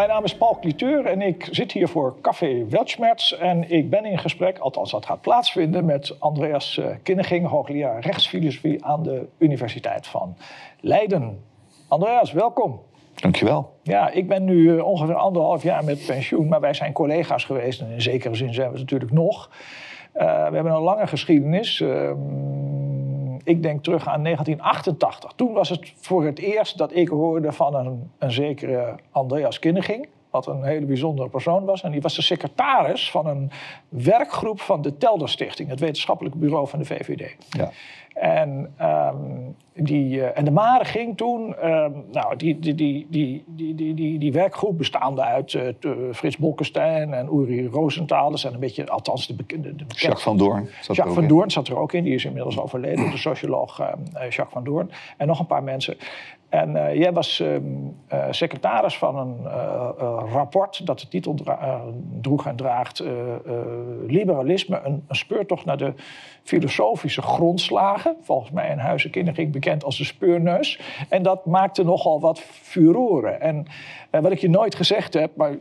Mijn naam is Paul Cliteur en ik zit hier voor Café Weltschmerz. En ik ben in gesprek, althans dat gaat plaatsvinden, met Andreas uh, Kinneging, hoogleraar rechtsfilosofie aan de Universiteit van Leiden. Andreas, welkom. Dankjewel. Ja, ik ben nu uh, ongeveer anderhalf jaar met pensioen, maar wij zijn collega's geweest en in zekere zin zijn we het natuurlijk nog. Uh, we hebben een lange geschiedenis. Ehm, ik denk terug aan 1988. Toen was het voor het eerst dat ik hoorde van een, een zekere Andreas Kinneging. Wat een hele bijzondere persoon was. En die was de secretaris van een werkgroep van de Telder Stichting, het wetenschappelijk bureau van de VVD. Ja. En, um, die, uh, en de Mare ging toen, um, nou, die, die, die, die, die, die, die, die werkgroep bestaande uit uh, Frits Bolkestein en Uri Rosenthal. Dat zijn een beetje, althans de bekende... De bekende Jacques van Doorn. Zat Jacques van Doorn zat er ook in, die is inmiddels overleden, de socioloog uh, Jacques van Doorn. En nog een paar mensen. En uh, jij was uh, uh, secretaris van een rapport dat de titel droeg en draagt Liberalisme, een, speurtocht naar de filosofische grondslagen. Volgens mij in Huizen Kindering bekend als de speurneus. En dat maakte nogal wat furoren. En wat ik je nooit gezegd heb, maar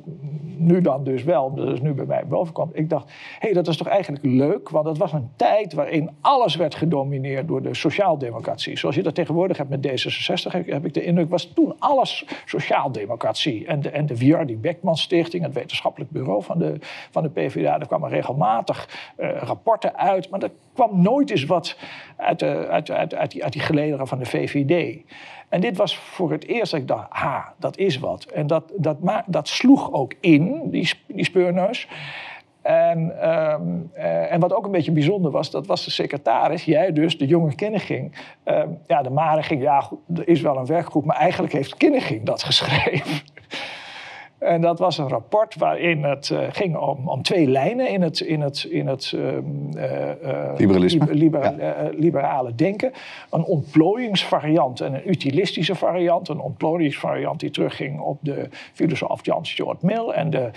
nu dan dus wel, dat is nu bij mij bovenkwam. Ik dacht, hé, hey, dat is toch eigenlijk leuk, want het was een tijd waarin alles werd gedomineerd door de sociaaldemocratie. Zoals je dat tegenwoordig hebt met D66, heb ik de indruk, was toen alles sociaaldemocratie. En de, en de Wiardi Beckman Stichting, het wetenschappelijk bureau van de, van de PvdA, er kwamen regelmatig uh, rapporten uit, maar er kwam nooit eens wat uit, uit, uit, uit, die, uit die gelederen van de VVD. En dit was voor het eerst dat ik dacht, ah, dat is wat. En dat, dat, dat sloeg ook in, die, die speurneus. En, um, uh, en wat ook een beetje bijzonder was, dat was de secretaris, jij dus, de jonge Kinneging. Um, ja, de Mare ging, ja, er is wel een werkgroep, maar eigenlijk heeft Kinneging dat geschreven. En dat was een rapport waarin het uh, ging om, om, twee lijnen in het, in het, in het uh, uh, liberalisme. Liber, ja. liberale denken. Een ontplooiingsvariant en een utilistische variant. Een ontplooiingsvariant die terugging op de filosoof John Stuart Mill. En de,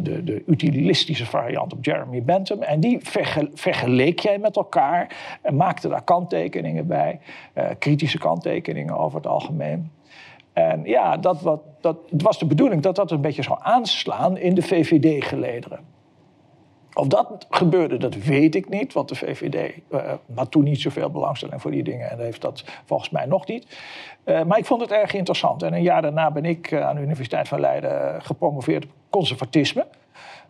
de, de utilistische variant op Jeremy Bentham. En die verge, vergeleek jij met elkaar en maakte daar kanttekeningen bij. kritische kanttekeningen over het algemeen. En ja, dat, wat, dat, het was de bedoeling dat dat een beetje zou aanslaan in de VVD-gelederen. Of dat gebeurde, dat weet ik niet, want de VVD uh, had toen niet zoveel belangstelling voor die dingen en heeft dat volgens mij nog niet. Uh, maar ik vond het erg interessant. En een jaar daarna ben ik uh, aan de Universiteit van Leiden gepromoveerd op conservatisme.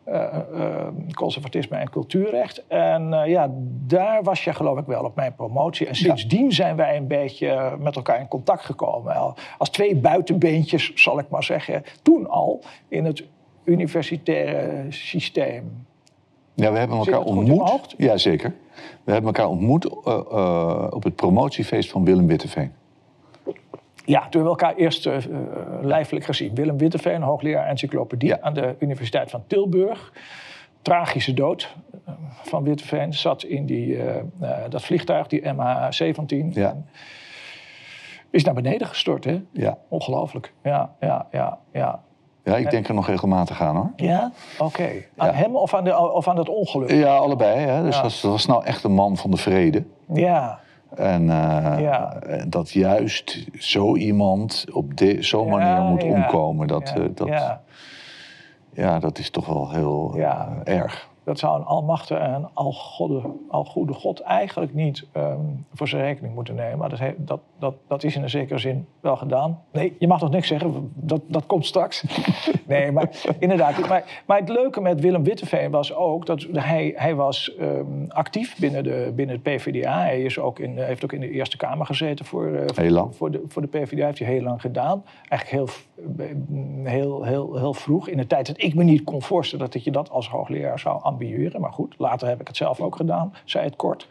Uh, uh, conservatisme en cultuurrecht. En uh, ja, daar was je geloof ik wel op mijn promotie. En sindsdien ja. zijn wij een beetje met elkaar in contact gekomen. Als twee buitenbeentjes, zal ik maar zeggen, toen al in het universitaire systeem. Ja, we hebben elkaar ontmoet. Ja, zeker. We hebben elkaar ontmoet op het promotiefeest van Willem Witteveen. Ja, toen hebben we elkaar eerst uh, lijfelijk gezien. Willem Witteveen, hoogleraar encyclopedie ja. aan de Universiteit van Tilburg. Tragische dood van Witteveen. Zat in die, uh, dat vliegtuig, die MH17. Ja. Is naar beneden gestort, hè? Ja. Ongelooflijk. Ja, ja, ja, ja. Ja, ik denk er nog regelmatig aan hoor. Ja? Oké. Okay. Aan ja. hem of aan, de, of aan het ongeluk? Ja, allebei. Hè? Dus ja. dat, was nou echt een man van de vrede. Ja. En uh, ja. dat juist zo iemand op zo'n manier moet ja. omkomen, dat, uh, dat, ja. dat is toch wel heel uh, erg. Dat zou een almachtige en algoede, algoede God eigenlijk niet um, voor zijn rekening moeten nemen. Maar dat, dat, dat, dat is in een zekere zin wel gedaan. Nee, je mag nog niks zeggen, dat, dat komt straks. nee, maar inderdaad. Maar, maar het leuke met Willem Witteveen was ook dat hij, hij was um, actief binnen, de, binnen het PvdA. Hij is ook in, heeft ook in de Eerste Kamer gezeten voor, uh, heel lang. voor, de, voor de PvdA. heeft hij heel lang gedaan. Eigenlijk heel, heel, heel, heel vroeg. In de tijd dat ik me niet kon voorstellen dat je dat als hoogleraar zou ambiëren. Maar goed, later heb ik het zelf ook gedaan, zei het kort.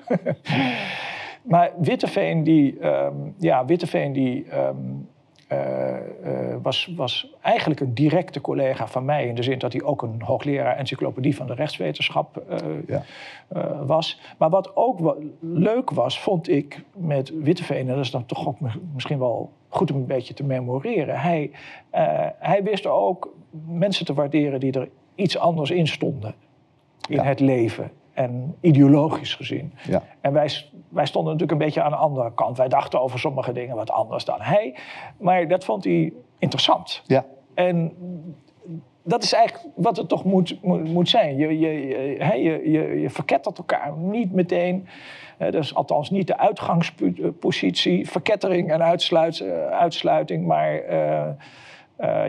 maar Witteveen, die, um, ja, Witteveen die, um, uh, uh, was, was eigenlijk een directe collega van mij... in de zin dat hij ook een hoogleraar encyclopedie van de rechtswetenschap uh, ja. was. Maar wat ook leuk was, vond ik met Witteveen... en dat is dan toch ook misschien wel goed om een beetje te memoreren... hij, hij wist ook mensen te waarderen die er iets anders in stonden in ja. het leven. En ideologisch gezien. Ja. En wij, wij stonden natuurlijk een beetje aan de andere kant. Wij dachten over sommige dingen wat anders dan hij. Maar dat vond hij interessant. Ja. En dat is eigenlijk wat het toch moet, moet, zijn. Je, je, je, je, je verkettert elkaar niet meteen. dat is althans niet de uitgangspositie. Verkettering en uitsluit, uitsluiting. Maar uh,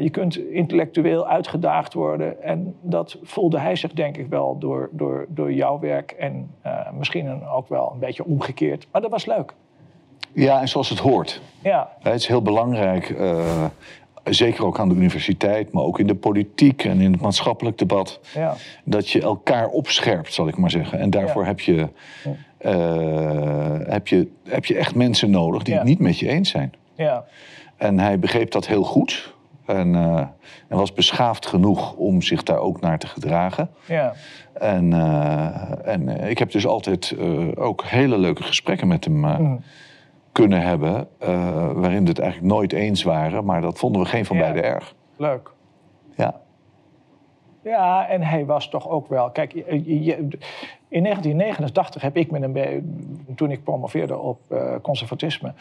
je kunt intellectueel uitgedaagd worden. En dat voelde hij zich denk ik wel door, door, door jouw werk. En uh, misschien ook wel een beetje omgekeerd. Maar dat was leuk. Ja, en zoals het hoort. Ja. Het is heel belangrijk, uh, zeker ook aan de universiteit, maar ook in de politiek en in het maatschappelijk debat, ja. dat je elkaar opscherpt, zal ik maar zeggen. En daarvoor ja. heb, je, heb, je, heb je echt mensen nodig die het niet met je eens zijn. Ja. En hij begreep dat heel goed. En, uh, en, was beschaafd genoeg om zich daar ook naar te gedragen. Ja. En, uh, en ik heb dus altijd uh, ook hele leuke gesprekken met hem mm. kunnen hebben. waarin we het eigenlijk nooit eens waren, maar dat vonden we geen van ja. beiden erg. Leuk. Ja. Ja, en hij was toch ook wel. Kijk, je, je, in 1989 heb ik met hem, toen ik promoveerde op conservatisme.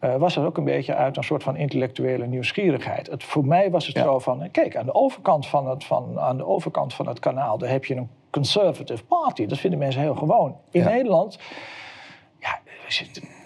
Uh, was het ook een beetje uit een soort van intellectuele nieuwsgierigheid. Het, voor mij was het ja. zo van, kijk, aan de, overkant van het, van, aan de overkant van het kanaal... daar heb je een conservative party. Dat vinden mensen heel gewoon. In ja. Nederland ja,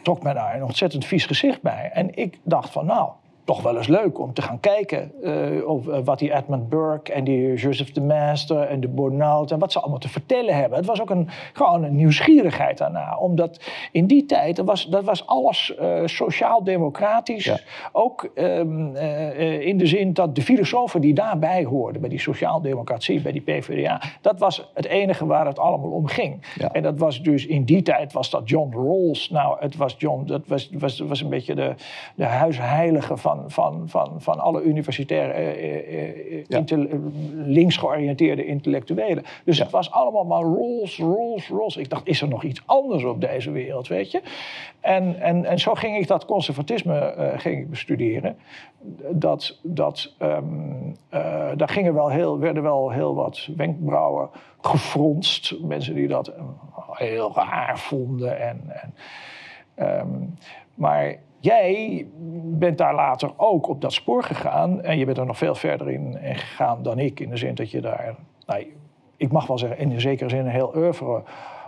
trok mij daar een ontzettend vies gezicht bij. En ik dacht van, nou, toch wel eens leuk om te gaan kijken uh, over wat die Edmund Burke en die Joseph de Master en de Bonald en wat ze allemaal te vertellen hebben. Het was ook een, gewoon een nieuwsgierigheid daarna. Omdat in die tijd, dat was, dat was alles uh, sociaal-democratisch. Ja. Ook um, uh, in de zin dat de filosofen die daarbij hoorden, bij die sociaaldemocratie, bij die PvdA, dat was het enige waar het allemaal om ging. Ja. En dat was dus in die tijd was dat John Rawls. Nou, het was John, dat was, was, was een beetje de, de huisheilige van van, van, van, alle universitaire, eh, Ja. links georiënteerde intellectuelen. Dus het was allemaal maar Rolls, Rolls, Rolls. Ik dacht, is er nog iets anders op deze wereld, weet je? En, en, en zo ging ik dat conservatisme eh, ging ik bestuderen. Dat, dat, ehm, eh, daar gingen wel heel, werden wel heel wat wenkbrauwen gefronst. Mensen die dat heel raar vonden. En, en, ehm, maar jij bent daar later ook op dat spoor gegaan. En je bent er nog veel verder in, gegaan dan ik. In de zin dat je daar, nou, ik mag wel zeggen, in zekere zin een heel oeuvre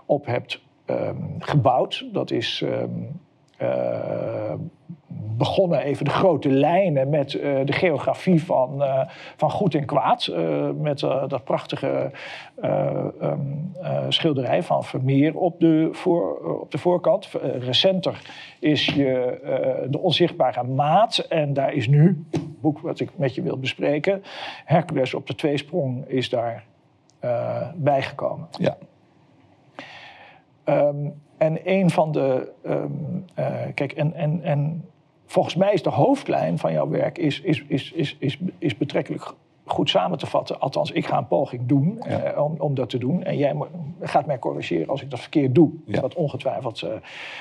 op hebt um, gebouwd. Dat is um, uh, begonnen even de grote lijnen met uh, de geografie van, uh, van goed en kwaad. Uh, met dat prachtige um, schilderij van Vermeer op de, voor, op de voorkant. recenter is je de onzichtbare maat. En daar is nu, het boek wat ik met je wil bespreken, Hercules op de tweesprong is daar bijgekomen. Ja. Um, en een van de. Um, kijk, en, en, en volgens mij is de hoofdlijn van jouw werk is, is, is, is, is, is betrekkelijk goed samen te vatten. Althans, ik ga een poging doen ja. uh, om, om dat te doen. En jij gaat mij corrigeren als ik dat verkeerd doe. Ja. Wat ongetwijfeld uh,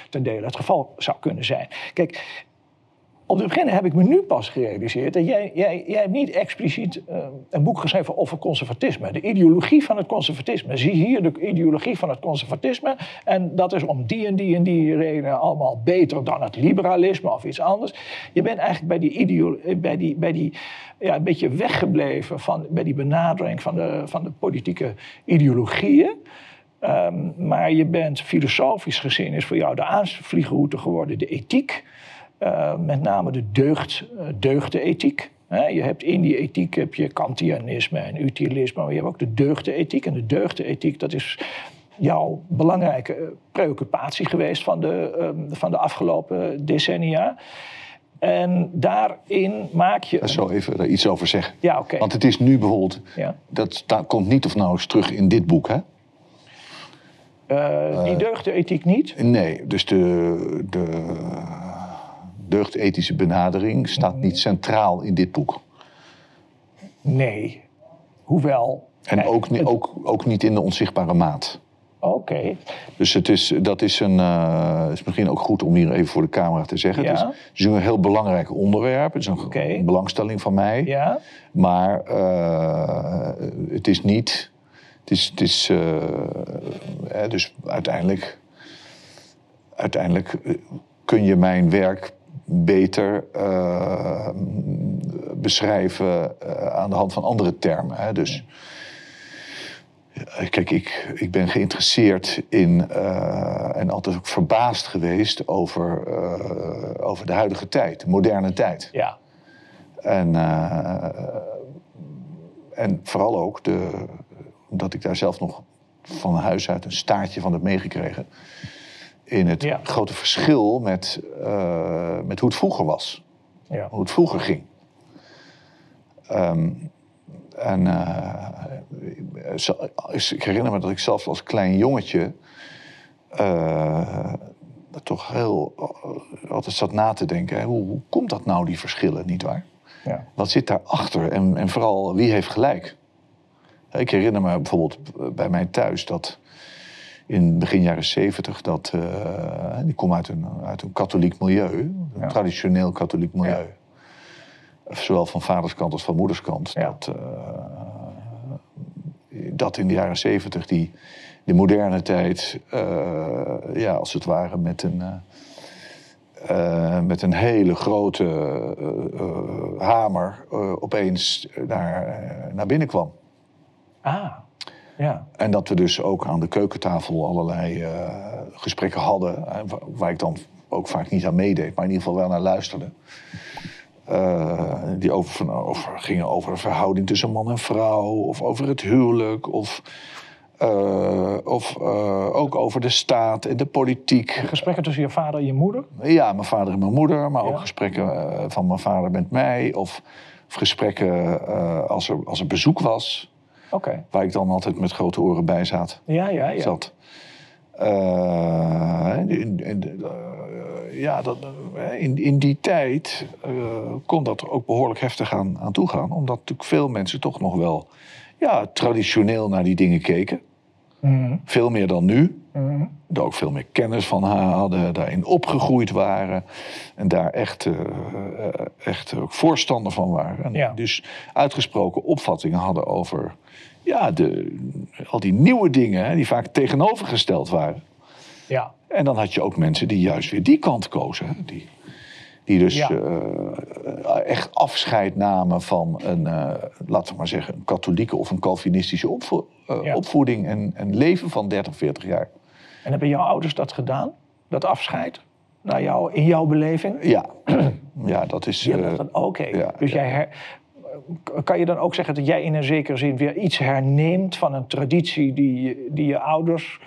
ten dele het geval zou kunnen zijn. Kijk, op het begin heb ik me nu pas gerealiseerd dat jij, jij, jij hebt niet expliciet uh, een boek geschreven over conservatisme. De ideologie van het conservatisme. Zie hier de ideologie van het conservatisme. En dat is om die en die en die redenen allemaal beter dan het liberalisme of iets anders. Je bent eigenlijk bij die, ideo bij die, bij die ja, een beetje weggebleven van, bij die benadering van de, van de politieke ideologieën. Um, maar je bent filosofisch gezien, is voor jou de aanvliegroute geworden de ethiek. Uh, met name de deugd, uh, deugdenethiek. He, je hebt in die ethiek heb je Kantianisme en utilisme, maar je hebt ook de deugdenethiek. En de deugdenethiek, dat is jouw belangrijke preoccupatie geweest van de, um, van de afgelopen decennia. En daarin maak je. Ik zal even er iets over zeggen. Ja, oké. Okay. Want het is nu bijvoorbeeld. Ja. Dat, dat komt niet of nauwelijks terug in dit boek, hè? Uh, die deugdenethiek niet? Nee, dus de. de deugdethische benadering staat niet centraal in dit boek. Nee, hoewel. En ook, het... ook, ook niet in de onzichtbare maat. Oké. Okay. Dus het is, dat is, een, uh, is misschien ook goed om hier even voor de camera te zeggen. Ja. Het, is, het is een heel belangrijk onderwerp. Het is een okay. belangstelling van mij. Ja. Maar uh, het is niet. Het is. Het is uh, dus uiteindelijk. Uiteindelijk kun je mijn werk beter uh, beschrijven aan de hand van andere termen. Hè? Dus. Kijk, ik, ik ben geïnteresseerd in en altijd ook verbaasd geweest over, over de huidige tijd, de moderne tijd. Ja. En, en vooral ook de, omdat ik daar zelf nog van huis uit een staartje van heb meegekregen. In het grote verschil met, uh, met hoe het vroeger was. Ja. Hoe het vroeger ging. Um, en uh, ik herinner me dat ik zelf als klein jongetje uh, toch heel altijd zat na te denken. Hè, hoe, hoe, komt dat nou, die verschillen, nietwaar? Ja. Wat zit daarachter en, en vooral wie heeft gelijk? Ik herinner me bijvoorbeeld bij mij thuis dat in begin jaren zeventig, dat, uh, die kom uit een, uit een katholiek milieu, een traditioneel katholiek milieu. Zowel van vaderskant als van moederskant. Dat, uh, dat in de jaren zeventig die, de moderne tijd, uh, ja, als het ware met een, met een hele grote hamer opeens naar, naar binnen kwam. Ah, ja. En dat we dus ook aan de keukentafel allerlei uh, gesprekken hadden, waar ik dan ook vaak niet aan meedeed, maar in ieder geval wel naar luisterde. Uh, die over, over, gingen over de verhouding tussen man en vrouw, of over het huwelijk, of, uh, of ook over de staat en de politiek. Gesprekken tussen je vader en je moeder? Ja, mijn vader en mijn moeder, maar ook gesprekken van mijn vader met mij, of, of gesprekken als, er, als er bezoek was. Okay. Waar ik dan altijd met grote oren bij zat. Ja, ja, ja. Zat. Uh, in, in, uh, ja, dat, in, in die tijd uh, kon dat er ook behoorlijk heftig aan, aan toegaan. Omdat natuurlijk veel mensen toch nog wel ja, traditioneel naar die dingen keken. Mm. Veel meer dan nu. Mm. Daar ook veel meer kennis van hadden, daarin opgegroeid waren. En daar echt, echt ook voorstander van waren. En ja. Dus uitgesproken opvattingen hadden over ja, de, al die nieuwe dingen hè, die vaak tegenovergesteld waren. Ja. En dan had je ook mensen die juist weer die kant kozen. Die, die dus Ja. eh, echt afscheid namen van een, uh, laten we maar zeggen, een katholieke of een Calvinistische opvo uh, Ja. opvoeding en, en leven van 30, 40 jaar. En hebben jouw ouders dat gedaan? Dat afscheid? Naar jou, in jouw beleving? Ja, ja dat is. Eh, dan- Oké. ja, dus ja. jij her- kan je dan ook zeggen dat jij in een zekere zin weer iets herneemt van een traditie die, die je ouders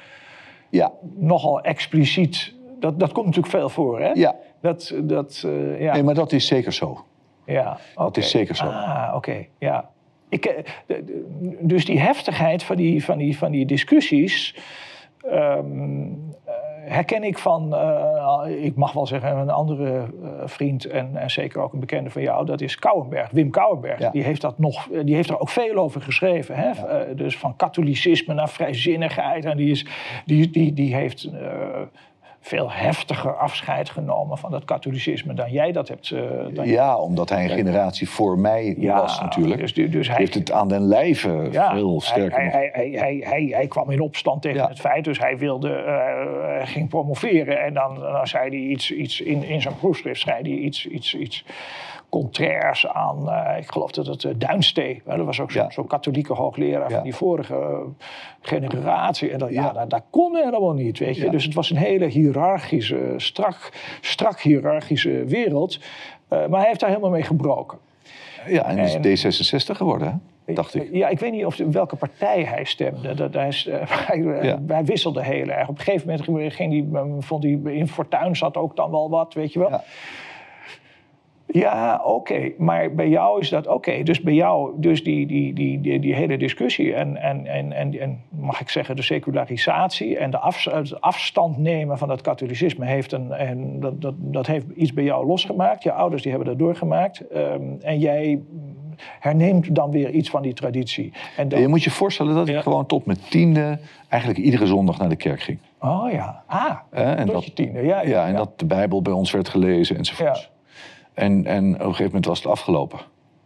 ja, nogal expliciet. Dat, dat komt natuurlijk veel voor, hè? ja. Dat, dat, eh, ja. Nee, maar dat is zeker zo. ja. oké. is zeker zo. Ah, oké, ja. Ik, eh, dus die heftigheid van die, van die, van die discussies. ehm, eh, herken ik van, ik mag wel zeggen, een andere vriend en, en zeker ook een bekende van jou, dat is Kouwenberg, Wim Kouwenberg. Ja. Die, heeft dat nog, die heeft er ook veel over geschreven. Hè? Dus van katholicisme naar vrijzinnigheid. En die, is, die, die, die heeft veel heftiger afscheid genomen van dat katholicisme dan jij dat hebt. eh, dan Ja, omdat hij een generatie voor mij Ja, was natuurlijk. dus- dus hij- heeft het aan den lijve Ja, veel sterker hij, hij, hij, hij, hij, kwam in opstand tegen Ja. het feit, dus hij wilde, eh, ging promoveren. En dan, dan zei hij iets, iets in, in zijn proefschrift, zei hij iets, iets, iets contrairs aan, eh, ik geloof dat het uh, Duinstee, hè, dat was ook zo'n Ja. katholieke hoogleraar Ja. van die vorige generatie. En dat, ja, Ja. dat, dat kon helemaal niet, weet je. Dus het was een hele hiërarchische, strak, strak hiërarchische wereld. Eh, maar hij heeft daar helemaal mee gebroken. Ja, en En- is D66 geworden, hè? dacht ik. Ja, ik weet niet of welke partij hij stemde. Dat, hij, eh, hij, Ja. hij wisselde heel erg. Op een gegeven moment ging die, eh, vond hij in Fortuin zat ook dan wel wat, weet je wel. Ja. Ja, oké. Maar bij jou is dat oké. Dus bij jou, dus die, die, die, die, die hele discussie en, en, en, en, en mag ik zeggen de secularisatie en de af, het afstand nemen van dat katholicisme heeft, een, en dat, dat, dat heeft iets bij jou losgemaakt. Je ouders die hebben dat doorgemaakt. Ehm, en jij herneemt dan weer iets van die traditie. En dan, Je moet je voorstellen dat ik Ja. gewoon tot mijn tiende eigenlijk iedere zondag naar de kerk ging. Oh ja, ah, en tot dat, je tiende. Ja, ja, ja, en ja. dat de Bijbel bij ons werd gelezen enzovoorts. En, en op een gegeven moment was het afgelopen.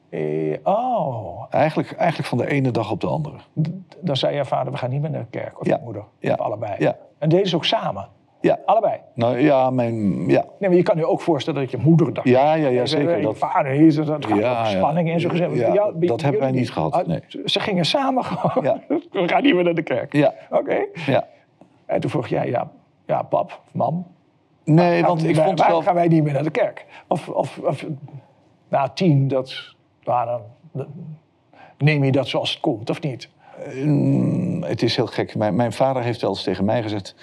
Eh, oh, Eigenlijk, eigenlijk van de ene dag op de andere. dan zei je vader, we gaan niet meer naar de kerk. Of Ja, je moeder, ja, of allebei. ja. En deden ze ook samen. Ja. Allebei. Nou ja, mijn, ja. Nee, maar je kan je ook voorstellen dat je moeder dacht. Ja, ja, ja, Je zeker. Je Dat, vader hier, dat gaat Ja, spanning in zo'n gezin. Ja, dat hebben wij niet gehad, Ah, nee. Ze gingen samen gewoon. Ja. We gaan niet meer naar de kerk. ja, Oké. ja. En toen vroeg jij, ja, ja pap, mam. Nee, want ik waar- vond gaan wij niet meer naar de kerk? Of, of, of nou, tien, dat, nou, dan, neem je dat zoals het komt, of niet? Mm, Het is heel gek. Mijn, mijn vader heeft wel eens tegen mij gezegd...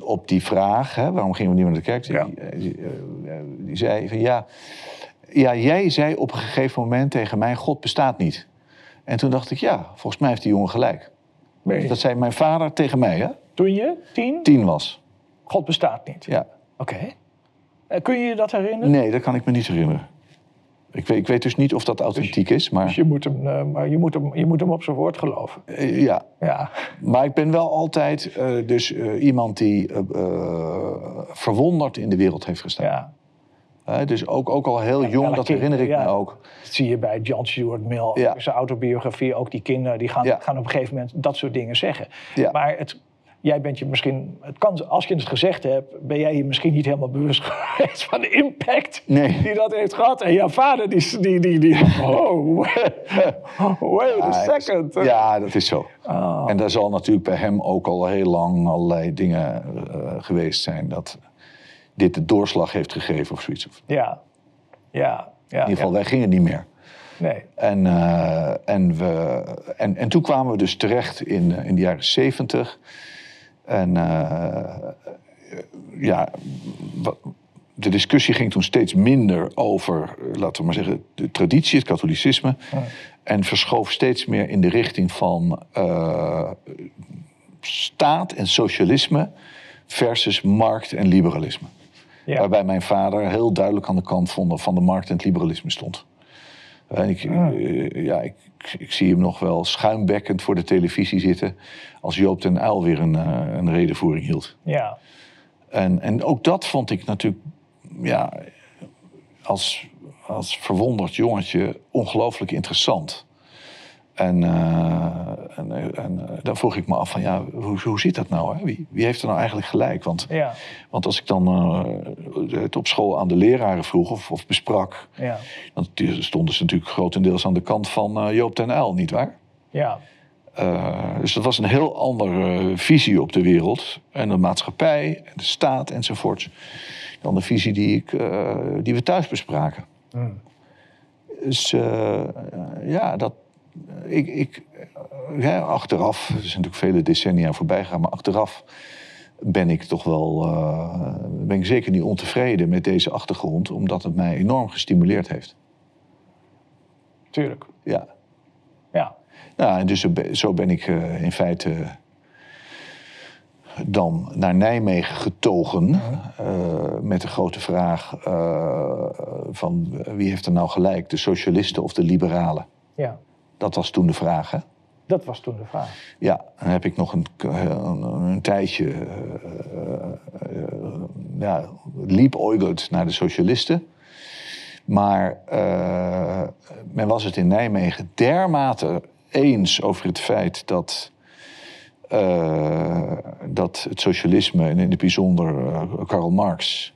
op die vraag, hè, waarom gingen we niet meer naar de kerk? Ja. Die, die, eh, die zei van ja... Ja, jij zei op een gegeven moment tegen mij... God bestaat niet. En toen dacht ik, ja, volgens mij heeft die jongen gelijk. Nee. Dat zei mijn vader tegen mij, hè? Toen je tien, Tien was. God bestaat niet. Ja. Oké. Eh, Kun je je dat herinneren? Nee, dat kan ik me niet herinneren. Ik weet, ik weet dus niet of dat authentiek is, maar Dus je moet, hem, eh, maar je, moet hem, je moet hem op zijn woord geloven. eh, ja. Ja. Maar ik ben wel altijd dus iemand die verwonderd in de wereld heeft gestaan. ja. Dus ook, ook al heel jong, dat herinner ik me ook. Dat zie je bij John Stuart Mill, zijn autobiografie. Ook die kinderen die gaan, gaan op een gegeven moment dat soort dingen zeggen. Ja. Maar het, jij bent je misschien... Het kan, als je het gezegd hebt, ben jij je misschien niet helemaal bewust geweest van de impact Nee. die dat heeft gehad. En jouw vader die... die, die, die oh, wait a second. Ja, dat is zo. Ah. En daar zal natuurlijk bij hem ook al heel lang allerlei dingen eh, geweest zijn... dat dit de doorslag heeft gegeven of zoiets. In Ja, ja, ja. ieder geval, wij gingen niet meer. Nee. En, eh, en, we, en, en toen kwamen we dus terecht in, eh, in de jaren zeventig. En eh, ja, de discussie ging toen steeds minder over, laten we maar zeggen, de traditie, het katholicisme. En verschoof steeds meer in de richting van eh, staat en socialisme versus markt en liberalisme. Ja. Waarbij mijn vader heel duidelijk aan de kant van de, van de markt en het liberalisme stond. En ik, eh, ja, ik, ik zie hem nog wel schuimbekkend voor de televisie zitten. als Joop den Uyl weer een, eh, een redenvoering hield. Ja. En, en ook dat vond ik natuurlijk, ja, als, als verwonderd jongetje ongelooflijk interessant. En, eh, en, eh, en eh, dan vroeg ik me af van, ja, hoe, hoe zit dat nou? Hè? Wie, wie heeft er nou eigenlijk gelijk? Want, Ja. want als ik dan het op school aan de leraren vroeg of, of besprak... Ja. dan stonden ze natuurlijk grotendeels aan de kant van Joop den Uyl, nietwaar? Ja. Eh, dus dat was een heel andere visie op de wereld en de maatschappij en de staat enzovoorts dan de visie die, ik, die we thuis bespraken. Hmm. Dus ja, dat, ik, ik, eh, ja, achteraf, er zijn natuurlijk vele decennia voorbij gegaan, maar achteraf ben ik toch wel, eh, ben ik zeker niet ontevreden met deze achtergrond, omdat het mij enorm gestimuleerd heeft. Tuurlijk. Ja. Ja. Nou, en dus zo ben- ik eh, in feite dan naar Nijmegen getogen. met de grote vraag van wie heeft er nou gelijk, de socialisten of de liberalen? Ja. Dat was toen de vraag, hè? Dat was toen de vraag. Ja, dan heb ik nog een, een, een tijdje eh, eh, ja, liep naar de socialisten. Maar eh, men was het in Nijmegen dermate eens over het feit dat, eh, dat het socialisme, en in het bijzonder eh, Karl Marx,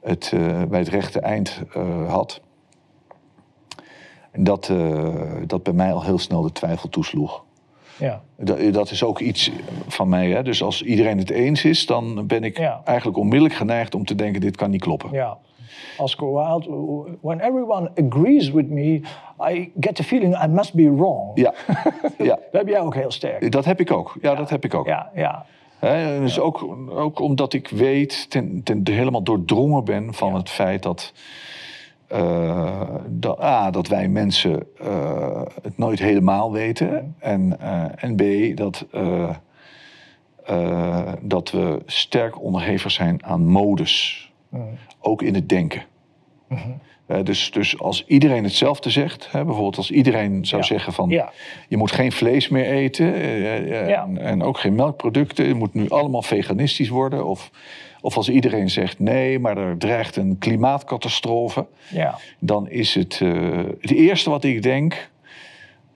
het eh, bij het rechte eind eh, had. Dat, eh, dat bij mij al heel snel de twijfel toesloeg. Ja. Dat, dat is ook iets van mij. Hè? Dus als iedereen het eens is, dan ben ik Ja. eigenlijk onmiddellijk geneigd om te denken: dit kan niet kloppen. Ja. Oscar Wilde, when everyone agrees with me, I get the feeling I must be wrong. Ja, ja. Dat heb jij ook heel sterk. dat heb ik ook. Ja, dat heb ik ook. Ja, ja. Hè, dus ook, ook omdat ik weet, ten, ten, helemaal doordrongen ben van het feit dat, eh, dat, A, dat wij mensen eh, het nooit helemaal weten. En, eh, en B, dat, dat we sterk onderhevig zijn aan modus. Ook in het denken. Eh, dus, dus als iedereen hetzelfde zegt, hè, bijvoorbeeld als iedereen zou Ja. zeggen van Ja. je moet geen vlees meer eten Ja. en, en ook geen melkproducten, je moet nu allemaal veganistisch worden. Of, of als iedereen zegt nee, maar er dreigt een klimaatcatastrofe, Ja. dan is het eh, het eerste wat ik denk,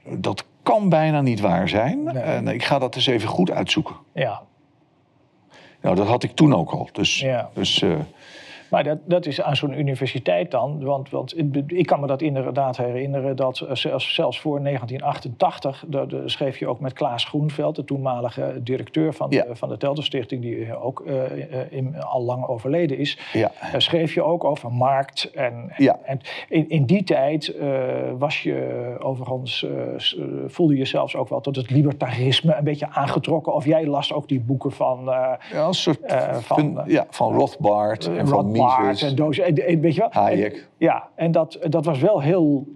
dat kan bijna niet waar zijn. En ik ga dat eens even goed uitzoeken. Ja. Nou, dat had ik toen ook al. Dus, Ja. dus eh, Maar dat, dat is aan zo'n universiteit dan. Want, want ik, kan me dat inderdaad herinneren dat eh, zelfs, zelfs voor 1988, daar daar schreef je ook met Klaas Groenveld, de toenmalige directeur van, Ja. de, van de Stichting, die ook eh, eh, in, al lang overleden is. ja. Daar schreef je ook over markt. En, Ja. en in, in die tijd eh, was je overigens, eh, eh, voelde je zelfs ook wel tot het libertarisme een beetje aangetrokken. Of jij las ook die boeken van eh, ja, een soort Eh, van, van, ja, van Rothbard en van Mises. en Doos. En, en, weet je wel? Hayek. En- ja, en dat, dat was wel heel,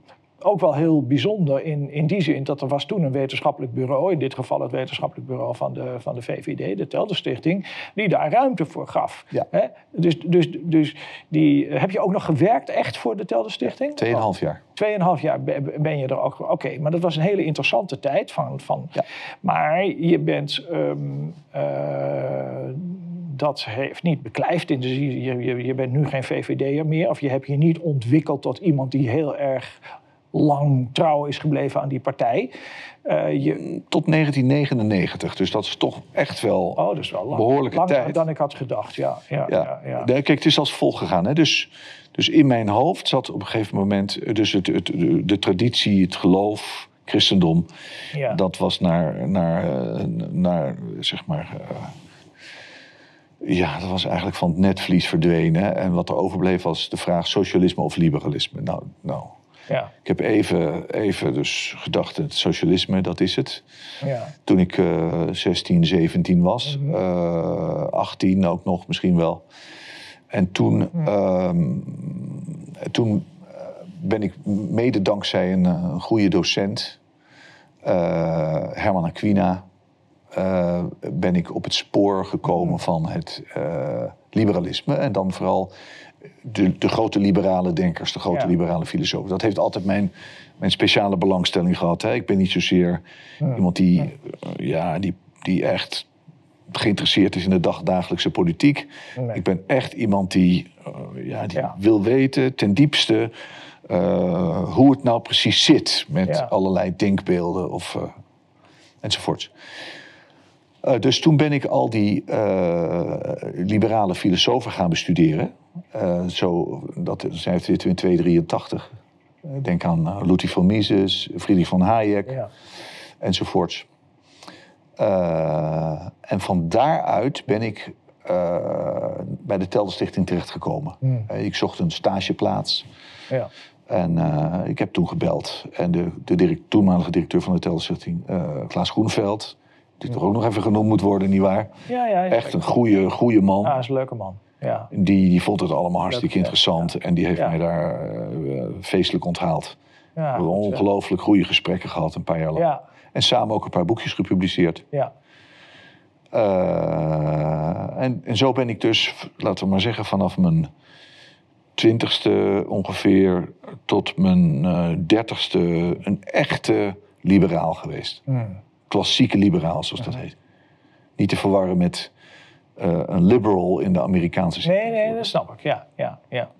ook wel heel bijzonder in, in die zin dat er was toen een wetenschappelijk bureau, in dit geval het wetenschappelijk bureau van de, van de VVD, de Telder Stichting, die daar ruimte voor gaf. Ja. Hè? Dus, dus, dus die, heb je ook nog gewerkt echt voor de Telder Stichting? Tweeënhalf jaar. Tweeënhalf jaar ben ben je er ook. Oké, maar dat was een hele interessante tijd. Van, van, Ja. Maar je bent. ehm, eh, dat heeft niet beklijft. In de, zin- je, je, je bent nu geen VVD'er meer. Of je hebt je niet ontwikkeld tot iemand die heel erg lang trouw is gebleven aan die partij. Eh, je, Tot 1999. Dus dat is toch echt wel... oh, dat is wel lang, Behoorlijke langer tijd. dan ik had gedacht. Ja, ja, Ja. ja. ja. Kijk, het is als volgt gegaan. Hè? Dus, dus in mijn hoofd zat op een gegeven moment eh, dus het, het, de, de traditie, het geloof, christendom. Ja. Dat was naar, naar, eh, naar zeg maar. Ja, dat was eigenlijk van het netvlies verdwenen. En wat er overbleef was de vraag socialisme of liberalisme. Nou, nou ja, ik heb even, even dus gedacht, het socialisme, dat is het. ja. Toen ik eh 16, 17 was. eh 18 ook nog misschien wel. En toen, ehm, toen eh, ben ik mede dankzij een, eh, een goede docent, eh, Herman Aquina, eh, ben ik op het spoor gekomen van het eh, liberalisme. En dan vooral de, de grote liberale denkers, de grote Ja. liberale filosofen. Dat heeft altijd mijn, mijn speciale belangstelling gehad. Hè. Ik ben niet zozeer iemand die, eh, ja, die, die echt geïnteresseerd is in de dagdagelijkse politiek. Nee. Ik ben echt iemand die, ja, die wil weten ten diepste hoe het nou precies zit met allerlei denkbeelden of, enzovoorts. Eh, dus toen ben ik al die eh, liberale filosofen gaan bestuderen. Eh, zo, dat zijn we in 283. Eh, Denk aan uh, Ludwig van Mises, Friedrich van Hayek ja. enzovoorts. Eh, en van daaruit ben ik bij de Telder Stichting terechtgekomen. Eh, ik zocht een stageplaats ja. en ik heb toen gebeld. En de, de direct, toenmalige directeur van de Telder Stichting, eh, Klaas Groenveld... die toch ook nog even genoemd moet worden, nietwaar? ja, ja, ja. Echt een goede, goede man. Ah, is een leuke man. Ja. Die, die vond het allemaal hartstikke ja, interessant. En die heeft Ja. mij daar eh, feestelijk onthaald. We Ja, hebben ongelooflijk goede gesprekken gehad, een paar jaar lang. ja, En samen ook een paar boekjes gepubliceerd. ja. Eh, en, en zo ben ik dus, laten we maar zeggen, vanaf mijn twintigste ongeveer tot mijn eh, dertigste een echte liberaal geweest. Hmm. Klassieke liberaal, zoals dat heet. Niet te verwarren met eh, een liberal in de Amerikaanse zin. Nee, nee, dat snap ik. Ja, ja, ja.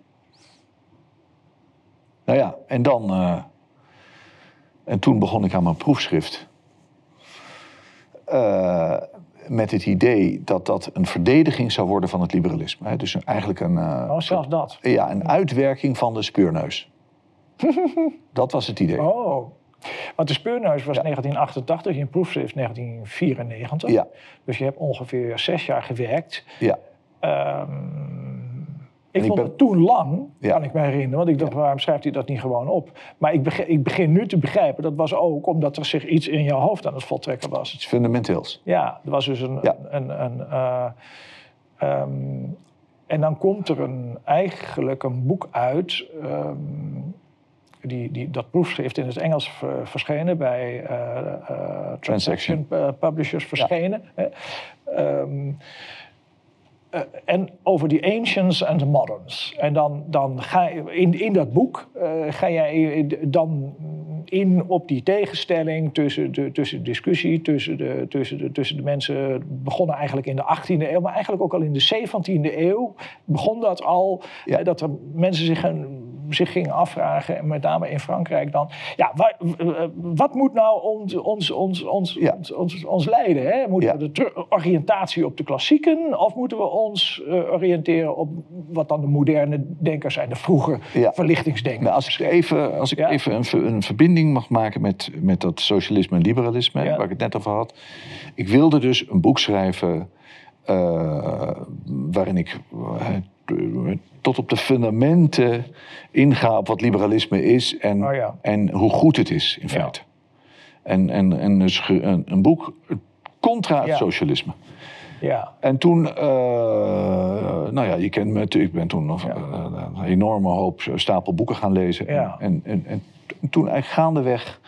Nou ja, en dan. eh, en toen begon ik aan mijn proefschrift. Eh, met het idee dat dat een verdediging zou worden van het liberalisme. Hè? Dus een- eigenlijk een, Oh, zelfs dat. ja, een uitwerking van de speurneus. dat was het idee. Oh. Want de speurneus was 1988, je proefschrift 1994. Ja. Dus je hebt ongeveer zes jaar gewerkt. Ja. Ehm, ik ik vond ben- het toen lang, Ja. kan ik me herinneren. Want ik dacht, waarom schrijft hij dat niet gewoon op? Maar ik begin, ik begin nu te begrijpen, dat was ook omdat er zich iets in jouw hoofd aan het voltrekken was. Iets fundamenteels. Ja, er was dus een. Ja. een, een, eh, ehm, en dan komt er een, eigenlijk een boek uit. ehm, die, die, dat proefschrift in het Engels ver- verschenen bij eh, eh, Transaction eh, Publishers verschenen. Ehm, eh, en over die ancients en de moderns. En dan, dan ga je in, in dat boek ga jij dan in op die tegenstelling tussen de, tussen discussie, tussen de, tussen, de, tussen de mensen. begonnen eigenlijk in de 18e eeuw, maar eigenlijk ook al in de 17e eeuw begon dat al. Ja. dat er mensen zich gaan zich gingen afvragen, en met name in Frankrijk dan, ja, w- wat moet nou ons, ons, ons, ons, Ja. ons, ons, ons leiden? Hè? Moeten Ja. we de oriëntatie op de klassieken of moeten we ons eh, oriënteren op wat dan de moderne denkers zijn, de vroege Ja. verlichtingsdenkers? Nou, als ik even, als ik even een, een verbinding mag maken met, met dat socialisme en liberalisme, waar ik het net over had. Ik wilde dus een boek schrijven eh, waarin ik eh, tot op de fundamenten inga op wat liberalisme is en, Oh ja. en hoe goed het is in Ja. feite. En, en, en dus een, een boek contra het Ja. socialisme. Ja, En toen, eh, nou ja, je kent me natuurlijk. Ik ben toen nog eh, een enorme hoop stapel boeken gaan lezen. En, en, en, en toen eigenlijk gaandeweg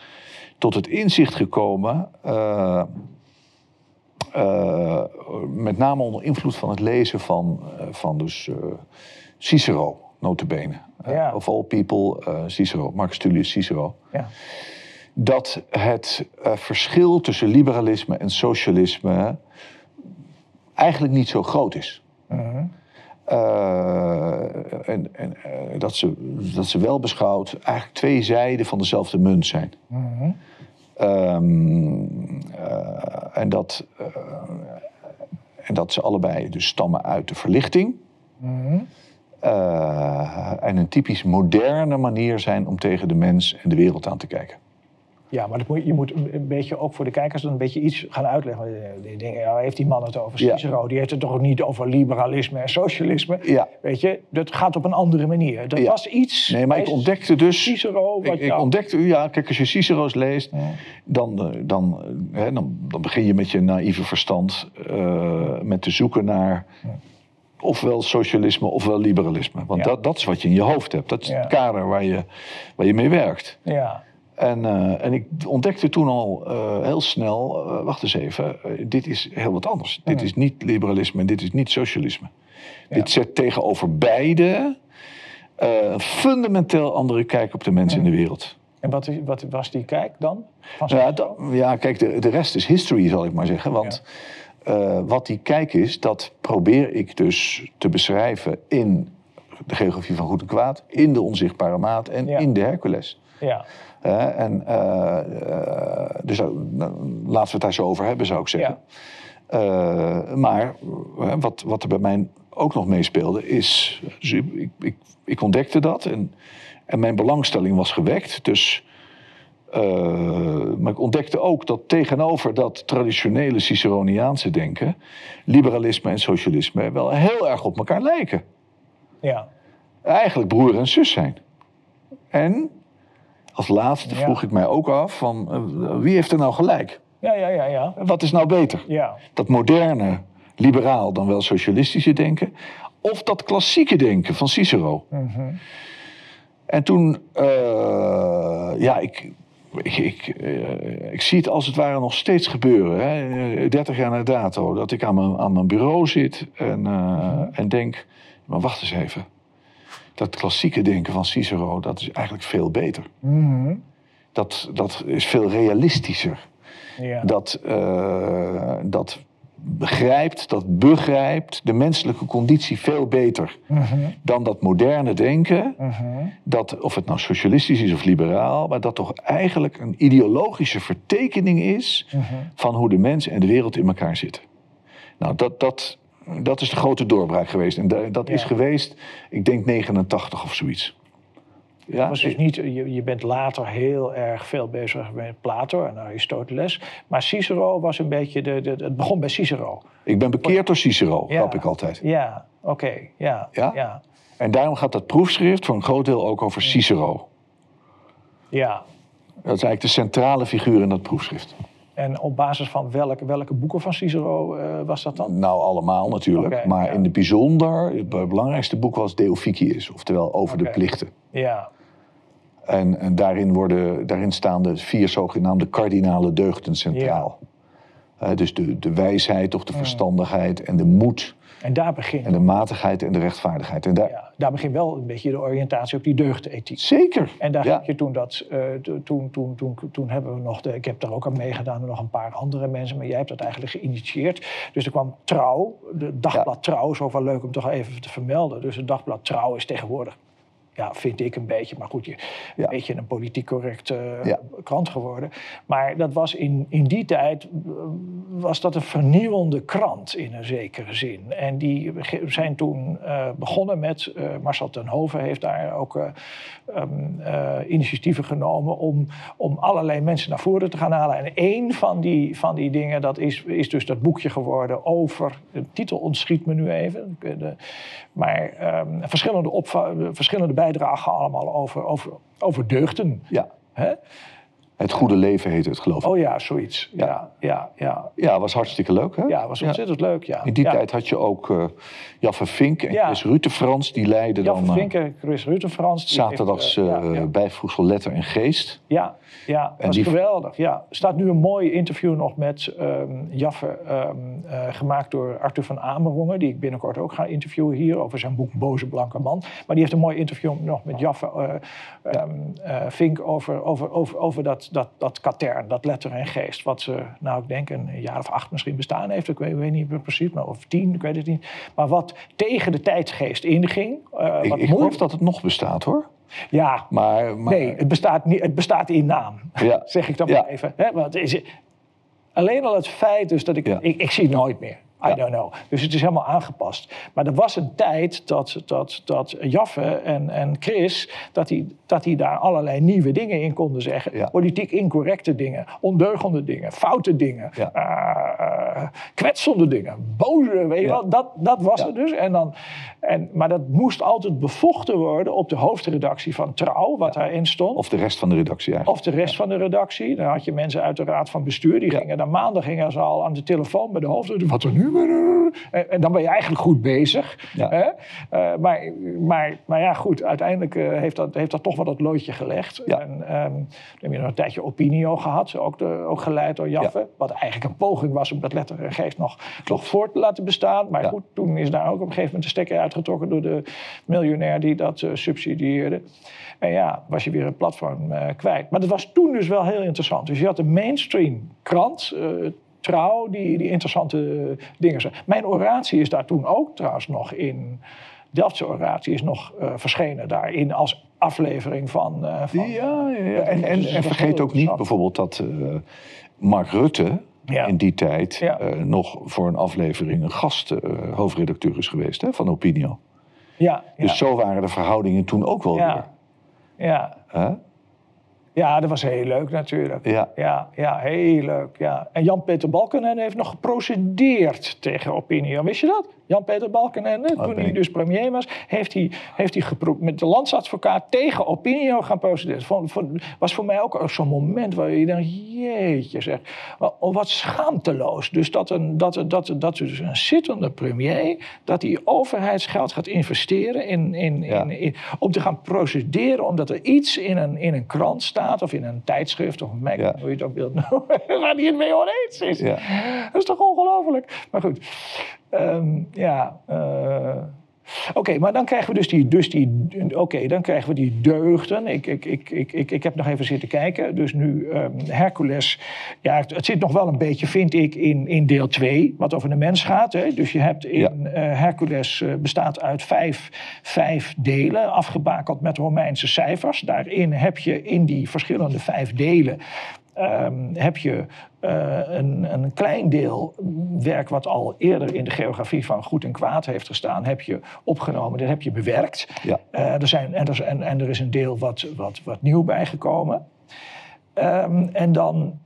tot het inzicht gekomen. eh, eh, met name onder invloed van het lezen van, eh, van dus, eh, Cicero, notabene. Ja. of all people, Cicero, Marcus Tullius Cicero ja, dat het verschil tussen liberalisme en socialisme eigenlijk niet zo groot is. Mhm. En en dat, ze, dat ze wel beschouwd eigenlijk twee zijden van dezelfde munt zijn. Mhm. Ehm, eh, en, dat, eh, en dat ze allebei dus stammen uit de verlichting. Eh, en een typisch moderne manier zijn om tegen de mens en de wereld aan te kijken. Ja, maar moet, je moet een beetje ook voor de kijkers dan een beetje iets gaan uitleggen. Die denken, ja, heeft die man het over Ja. Cicero? Die heeft het toch ook niet over liberalisme en socialisme? Ja. Weet je, dat gaat op een andere manier. Dat Ja. was iets Nee, maar ik ontdekte dus. Cicero wat Ik, ontdekte, ja, kijk, als je Cicero's leest, dan, eh, dan, eh, hè, dan, dan begin je met je naïeve verstand eh, met te zoeken naar ofwel socialisme ofwel liberalisme. Want dat, dat is wat je in je hoofd hebt. Dat is het kader waar je, waar je mee werkt. Ja, En, eh, en ik ontdekte toen al eh, heel snel, eh, wacht eens even, dit is heel wat anders. Dit is niet liberalisme en dit is niet socialisme. Dit zet tegenover beide een fundamenteel andere kijk op de mens in de wereld. en wat, wat was die kijk dan? Van Ja, da- ja kijk, de, de rest is history, zal ik maar zeggen. Want wat die kijk is, dat probeer ik dus te beschrijven in de geografie van goed en kwaad, in de onzichtbare maat en in de Hercules. ja. En eh, eh, dus eh, laten we het daar zo over hebben, zou ik zeggen. Maar wat, wat er bij mij ook nog meespeelde, is. Dus ik, ik, ik, ik ontdekte dat en, en mijn belangstelling was gewekt. Dus, maar ik ontdekte ook dat tegenover dat traditionele Ciceroniaanse denken. liberalisme en socialisme wel heel erg op elkaar lijken. ja. Eigenlijk broer en zus zijn. En als laatste Ja. vroeg ik mij ook af: van, eh, wie heeft er nou gelijk? Ja, ja, ja, ja. Wat is nou beter? Ja, Dat moderne, liberaal dan wel socialistische denken, of dat klassieke denken van Cicero? Mhm. En toen, eh, ja, ik, ik, ik, eh, ik zie het als het ware nog steeds gebeuren. Hè, 30 jaar na dato, dat ik aan mijn, aan mijn bureau zit en, eh, en denk, maar wacht eens even. Dat klassieke denken van Cicero, dat is eigenlijk veel beter. Mhm. Dat, dat is veel realistischer. ja. Dat, eh, dat begrijpt, dat begrijpt de menselijke conditie veel beter Mhm. dan dat moderne denken. Mhm. Dat, of het nou socialistisch is of liberaal, maar dat toch eigenlijk een ideologische vertekening is van hoe de mens en de wereld in elkaar zitten. Nou, dat, dat, dat is de grote doorbraak geweest. En da- dat is geweest, ik denk 89 of zoiets. Ja, was dus niet, je, je bent later heel erg veel bezig met Plato en Aristoteles. Maar Cicero was een beetje de, de, het begon bij Cicero. ik ben bekeerd door Cicero, Ja. ik altijd. Ja, oké, ja, Ja? ja, En daarom gaat dat proefschrift voor een groot deel ook over Cicero. ja. Dat is eigenlijk de centrale figuur in dat proefschrift. En op basis van welke, welke boeken van Cicero eh, was dat dan? Nou, allemaal natuurlijk. Maar ja. in het bijzonder, het belangrijkste boek was De Officiis, oftewel over de plichten. Ja, En, en daarin, worden, daarin staan de vier zogenaamde kardinale deugden centraal. Dus de, de wijsheid of de verstandigheid en de moed en daar begint, en de matigheid en de rechtvaardigheid. En daar, ja, daar begint wel een beetje de oriëntatie op die deugdethiek. Zeker. En daar ja. heb je toen dat, eh, to- toen, toen, toen, toen hebben we nog, de, ik heb daar ook aan meegedaan en nog een paar andere mensen, maar jij hebt dat eigenlijk geïnitieerd. Dus er kwam Trouw, de dagblad Trouw, is ook wel leuk om toch even te vermelden. Dus het dagblad Trouw is tegenwoordig ja, vind ik een beetje, maar goed, je, Ja. een beetje een politiek correcte eh, Ja. krant geworden. Maar dat was in, in die tijd eh, was dat een vernieuwende krant in een zekere zin. En die zijn toen eh, begonnen met, Marcel ten Hoven heeft daar ook eh, ehm, eh, initiatieven genomen om, om allerlei mensen naar voren te gaan halen. En één van die, van die dingen, dat is, is dus dat boekje geworden over, de titel ontschiet me nu even, maar ehm, verschillende, verschillende bijdragen allemaal over, over, over deugden. Ja. Hè? Het goede leven heet het, geloof ik. Oh ja, zoiets. Ja, ja, ja. Ja, was hartstikke leuk, hè? Ja, was ontzettend leuk, ja. In die ja. tijd had je ook eh Jaffe Vink en. Chris Rutte Frans. Die leidden Jaffe dan eh, Vinken, Chris Rutte, Frans. die zaterdags eh, eh, ja. bijvoegsel Letter en Geest. Ja, ja dat En was die- geweldig. Ja. Er staat nu een mooi interview nog met ehm, Jaffe, ehm, eh, gemaakt door Arthur van Amerongen, die ik binnenkort ook ga interviewen hier over zijn boek Boze Blanke Man. Maar die heeft een mooi interview nog met Jaffe eh, ehm, eh, Vink over, over, over, over dat, dat, dat katern, dat letter en geest. Wat ze, nou ik denk een jaar of acht misschien bestaan heeft, ik weet, weet niet meer precies, maar of tien, ik weet het niet. Maar wat tegen de tijdsgeest inging. Ik, wat ik geloof dat het nog bestaat, hoor. Ja, Maar, maar Nee, het bestaat, niet, het bestaat in naam, Ja. zeg ik dan Ja. maar even. Hè? Want is, alleen al het feit dus dat ik, Ja. ik... Ik zie het nooit meer. I don't know. Dus het is helemaal aangepast. Maar er was een tijd dat, dat, dat Jaffe en, en Chris... Dat die, dat die daar allerlei nieuwe dingen in konden zeggen. Politiek incorrecte dingen. Ondeugende dingen. Foute dingen. Ja. Eh, kwetsende dingen. Boze, weet je Ja. wel. Dat, dat was Ja. het dus. En dan, en, maar dat moest altijd bevochten worden op de hoofdredactie van Trouw. Wat daarin stond. Of de rest van de redactie eigenlijk. Of de rest van de redactie. Dan had je mensen uit de raad van bestuur. Die gingen dan maandag gingen ze al aan de telefoon bij de hoofdredactie. Wat er nu? En, en dan ben je eigenlijk goed bezig. Hè? Eh, maar, maar, maar ja, goed. Uiteindelijk eh, heeft, dat, heeft dat toch wel dat loodje gelegd. En ehm, dan heb je nog een tijdje Opinio gehad. Ook, de, ook geleid door Jaffe. Wat eigenlijk een poging was om dat geest nog, nog voort te laten bestaan. Maar Ja. goed, toen is daar ook op een gegeven moment de stekker uitgetrokken door de miljonair die dat eh, subsidieerde. En ja, was je weer een platform eh, kwijt. Maar dat was toen dus wel heel interessant. Dus je had een mainstream krant, eh, Trouw, die, die interessante dingen zei. Mijn oratie is daar toen ook trouwens nog in. Delftse oratie is nog verschenen daarin als aflevering van. eh, van Ja, ja, ja. En, en, Dus en vergeet ook niet bijvoorbeeld dat Mark Rutte Ja. in die tijd Ja. eh, nog voor een aflevering een gast eh, hoofdredacteur is geweest hè, van Opinio. Ja, Dus zo waren de verhoudingen toen ook wel ja, weer. ja. Ja, dat was heel leuk natuurlijk. Ja. Ja, ja, heel leuk. Ja. En Jan-Peter Balkenende heeft nog geprocedeerd tegen Opinio. Wist je dat? Jan-Peter Balkenende, toen nee. hij dus premier was, heeft hij, heeft hij met de landsadvocaat tegen Opinio gaan procederen. Vond- was voor mij ook zo'n moment waar je denkt, jeetje zeg, oh, wat schaamteloos. Dus dat een, dat, dat, dat dus een zittende premier, dat hij overheidsgeld gaat investeren in, in, Ja. in, in- om te gaan procederen, omdat er iets in een, in een krant staat of in een tijdschrift of een mag, Ja. hoe je het ook wilt noemen, waar hij het mee oneens is. Ja. Dat is toch ongelooflijk? Maar goed, Ehm, ja. eh, Oké, maar dan krijgen we dus die, dus die, oké, dan krijgen we die deugden. Ik, ik, ik, ik, ik, ik heb nog even zitten kijken. Dus nu ehm, Hercules. Ja, het, het zit nog wel een beetje, vind ik, in, in deel 2, wat over de mens gaat. Hè? Dus je hebt in eh, Hercules eh, bestaat uit vijf, vijf delen, afgebakend met Romeinse cijfers. Daarin heb je in die verschillende vijf delen ehm, heb je eh, een, een klein deel werk wat al eerder in de geografie van goed en kwaad heeft gestaan, heb je opgenomen, dat heb je bewerkt. Ja. Eh, er zijn, en, er, is- en, en er is een deel wat, wat, wat nieuw bijgekomen. Ehm, en dan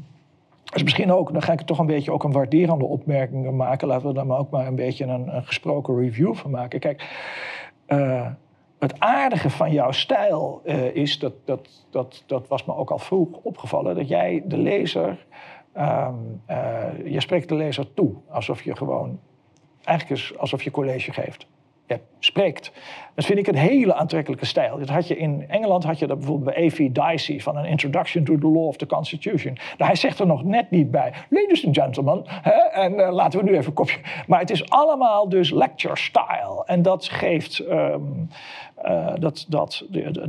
is misschien ook, dan ga ik toch een beetje ook een waarderende opmerking maken. Laten we daar maar ook maar een beetje een, een gesproken review van maken. Kijk, eh, het aardige van jouw stijl eh, is, dat, dat, dat, dat was me ook al vroeg opgevallen, dat jij de lezer, ehm, eh, je spreekt de lezer toe. Alsof je gewoon, eigenlijk is alsof je college geeft. Je spreekt. Dat vind ik een hele aantrekkelijke stijl. Dat had je in Engeland had je dat bijvoorbeeld bij A.V. Dicey van een Introduction to the Law of the Constitution. Nou, hij zegt er nog net niet bij, ladies and gentlemen, hè, en eh, laten we nu even een kopje. Maar het is allemaal dus lecture style. En dat geeft, ehm, eh, dat, dat,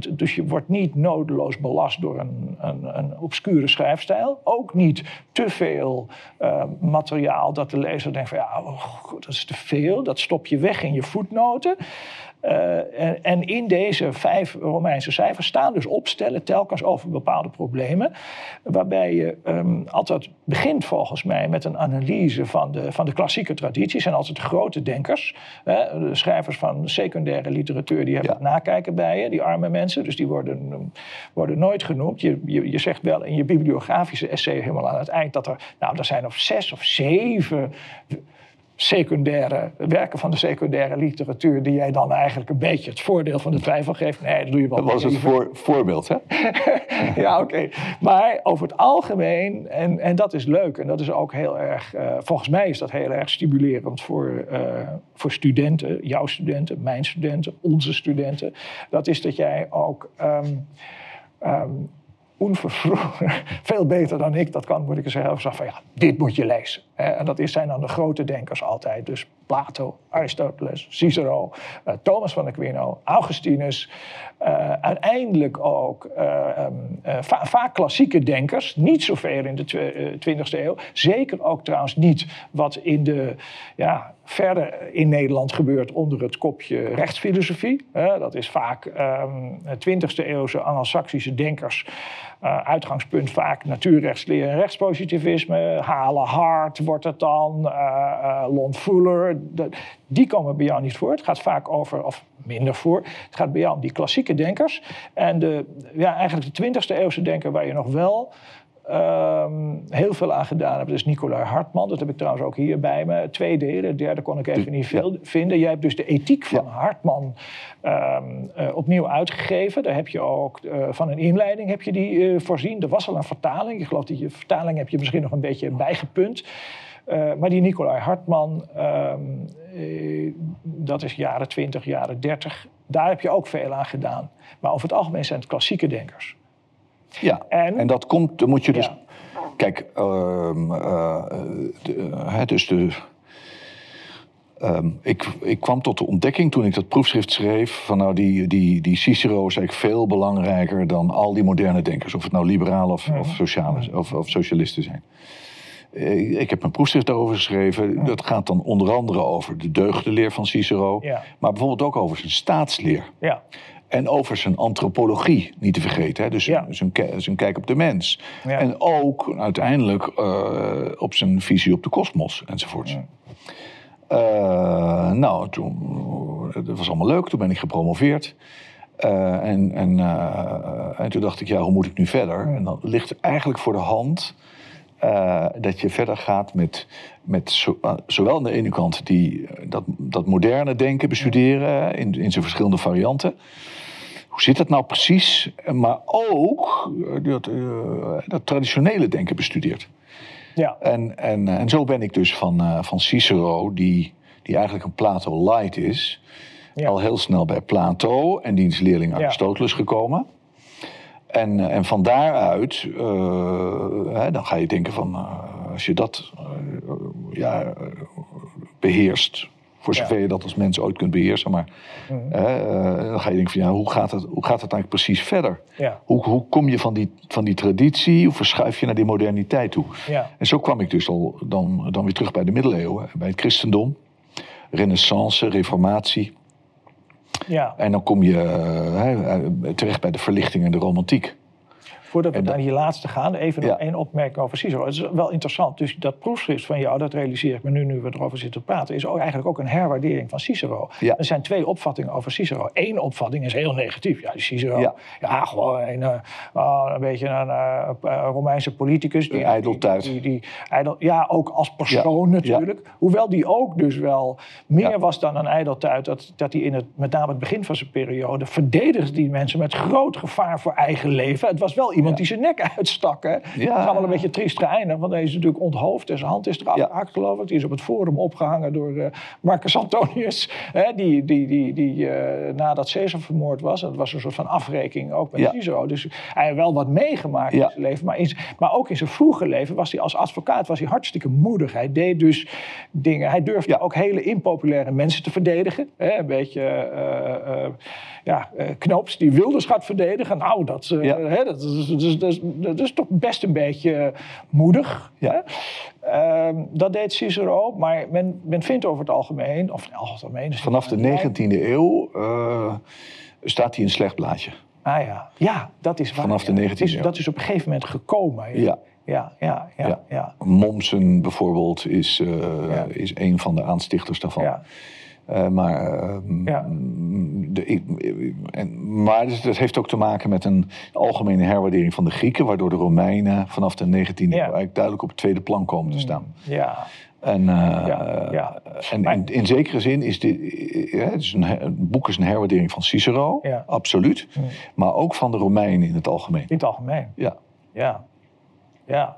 dus je wordt niet nodeloos belast door een, een, een obscure schrijfstijl. Ook niet te veel eh, materiaal dat de lezer denkt van ja, oh, dat is te veel. Dat stop je weg in je voetnoten. Uh, en, en, in deze vijf Romeinse cijfers staan dus opstellen telkens over bepaalde problemen. Waarbij je um, altijd begint volgens mij met een analyse van de, van de klassieke tradities. En altijd grote denkers. Hè, de schrijvers van secundaire literatuur die hebben ja. het nakijken bij je, die arme mensen. Dus die worden, worden nooit genoemd. Je, je, je zegt wel in je bibliografische essay helemaal aan het eind dat er, nou, er zijn of zes of zeven secundaire werken van de secundaire literatuur, die jij dan eigenlijk een beetje het voordeel van de twijfel geeft. Nee, dat doe je wel. Dat was het voor, voorbeeld, hè? ja, oké. Maar over het algemeen, en, en dat is leuk, en dat is ook heel erg, uh, volgens mij is dat heel erg stimulerend voor, uh, voor studenten, jouw studenten, mijn studenten, onze studenten. Dat is dat jij ook. Um, um, onvervroren, veel beter dan ik dat kan, moet ik zeggen. Zeg van ja, dit moet je lezen. En dat zijn dan de grote denkers altijd. Dus Plato, Aristoteles, Cicero, uh, Thomas van Aquino, Augustinus. Uh, uiteindelijk ook um, va vaak klassieke denkers. Niet zoveel in de 20e eeuw. Zeker ook trouwens niet wat in de, ja, verder in Nederland gebeurt onder het kopje rechtsfilosofie. dat is vaak um, 20e eeuwse Anglo-Saxische denkers. uitgangspunt vaak natuurrechtsleer en rechtspositivisme. Halen Hart wordt het dan, Lon Fuller die komen bij jou niet voor. Het gaat vaak over, of minder voor, het gaat bij jou om die klassieke denkers. En de, ja, eigenlijk de 20e eeuwse denker waar je nog wel um, heel veel aan gedaan hebt, is Nicolai Hartman. Dat heb ik trouwens ook hier bij me. Twee delen, de derde kon ik even niet veel vinden. Jij hebt dus de ethiek van ja. Hartman um, uh, opnieuw uitgegeven. Daar heb je ook uh, van een inleiding heb je die uh, voorzien. Er was al een vertaling. Ik geloof dat je vertaling heb je misschien nog een beetje bijgepunt. Maar die Nicolai Hartman, um, uh, dat is jaren 20, jaren 30. Daar heb je ook veel aan gedaan. Maar over het algemeen zijn het klassieke denkers. Ja, en, en dat komt, moet je dus... Ja. Kijk, um, uh, de, dus de... Um, ik, ik, kwam tot de ontdekking toen ik dat proefschrift schreef... van nou, die, die, die Cicero is eigenlijk veel belangrijker dan al die moderne denkers. Of het nou liberalen of, of, sociale, of, of socialisten zijn. Eh, ik heb een proefschrift daarover geschreven. Dat gaat dan onder andere over de deugdenleer van Cicero. Ja. Maar bijvoorbeeld ook over zijn staatsleer. Ja. En over zijn antropologie, niet te vergeten. Hè? Dus ja. zijn, zijn, kijk op de mens. Ja. En ook uiteindelijk uh, op zijn visie op de kosmos enzovoorts. Ja. Uh, nou, toen, dat was allemaal leuk. Toen ben ik gepromoveerd. Uh, en, en, en toen dacht ik, ja, hoe moet ik nu verder? En dan ligt het eigenlijk voor de hand uh, dat je verder gaat met, met zo, uh, zowel aan de ene kant die, dat, dat moderne denken bestuderen in, in zijn verschillende varianten. Hoe zit dat nou precies? Maar ook dat, uh, dat traditionele denken bestudeert. Ja. En, en, en zo ben ik dus van, van Cicero, die, die eigenlijk een Plato light is, ja. al heel snel bij Plato en diens leerling Aristoteles ja. gekomen. En, en van daaruit, uh, hè, dan ga je denken van, als je dat ja, beheerst, voor zover ja. je dat als mens ooit kunt beheersen, maar mm. dan ga je denken van, ja, hoe gaat het, hoe gaat het eigenlijk precies verder? Ja. Hoe, hoe kom je van die, van die traditie, hoe verschuif je naar die moderniteit toe? Ja. En zo kwam ik dus al dan, dan weer terug bij de middeleeuwen, bij het christendom, renaissance, reformatie. Ja. En dan kom je uh, terecht bij de verlichting en de romantiek. Voordat we naar die laatste gaan, even nog één opmerking over Cicero. Het is wel interessant. Dus dat proefschrift van jou, dat realiseer ik me nu, nu we erover zitten te praten, is ook eigenlijk ook een herwaardering van Cicero. Er zijn twee opvattingen over Cicero. Eén opvatting is heel negatief. Ja, Cicero, ja, ja gewoon een, uh, een beetje een uh, Romeinse politicus. Die, ijdeltuit. Die, die, ja, ook als persoon natuurlijk. Hoewel die ook dus wel meer was dan een ijdeltuit. Dat, dat hij in het, met name het begin van zijn periode, verdedigde die mensen met groot gevaar voor eigen leven. Het was wel iemand die zijn nek uitstak. Hè? Ja. Dat is allemaal een beetje triest geëindigd, want hij is natuurlijk onthoofd en zijn hand is eraf ja. gehakt, geloof ik. Die is op het forum opgehangen door uh, Marcus Antonius, hè? die, die, die, die uh, nadat Caesar vermoord was. Dat was een soort van afrekening ook met. Cicero. Dus hij heeft wel wat meegemaakt in zijn leven. Maar, in, maar ook in zijn vroege leven was hij als advocaat was hij hartstikke moedig. Hij deed dus dingen. Hij durfde ook hele impopulaire mensen te verdedigen. Hè? Een beetje... Uh, ja, Knoops die Wilders gaat verdedigen. Nou, dat, hè, dat is dat, is, dat, is, toch best een beetje moedig. Ja. Ehm, dat deed Cicero, maar men, men vindt over het algemeen, of algemeen... is- Vanaf de 19e eeuw eh, staat hij een slecht blaadje. Ah ja, ja dat is waar. Vanaf de ja. 19e Dat is, eeuw. dat is op een gegeven moment gekomen. Ja. Ja, ja, ja. Mommsen bijvoorbeeld is, eh, is een van de aanstichters daarvan. ja. Eh, maar Ja. de, ik- en, maar dus dat heeft ook te maken met een algemene herwaardering van de Grieken, waardoor de Romeinen vanaf de 19e eeuw Ja. eigenlijk duidelijk op het tweede plan komen te staan. ja. En, eh, Ja, ja. en in, in zekere zin is dit, eh, het, is een, het boek is een herwaardering van Cicero, absoluut, Hm. maar ook van de Romeinen in het algemeen. In het algemeen. Ja. Ja. Ja.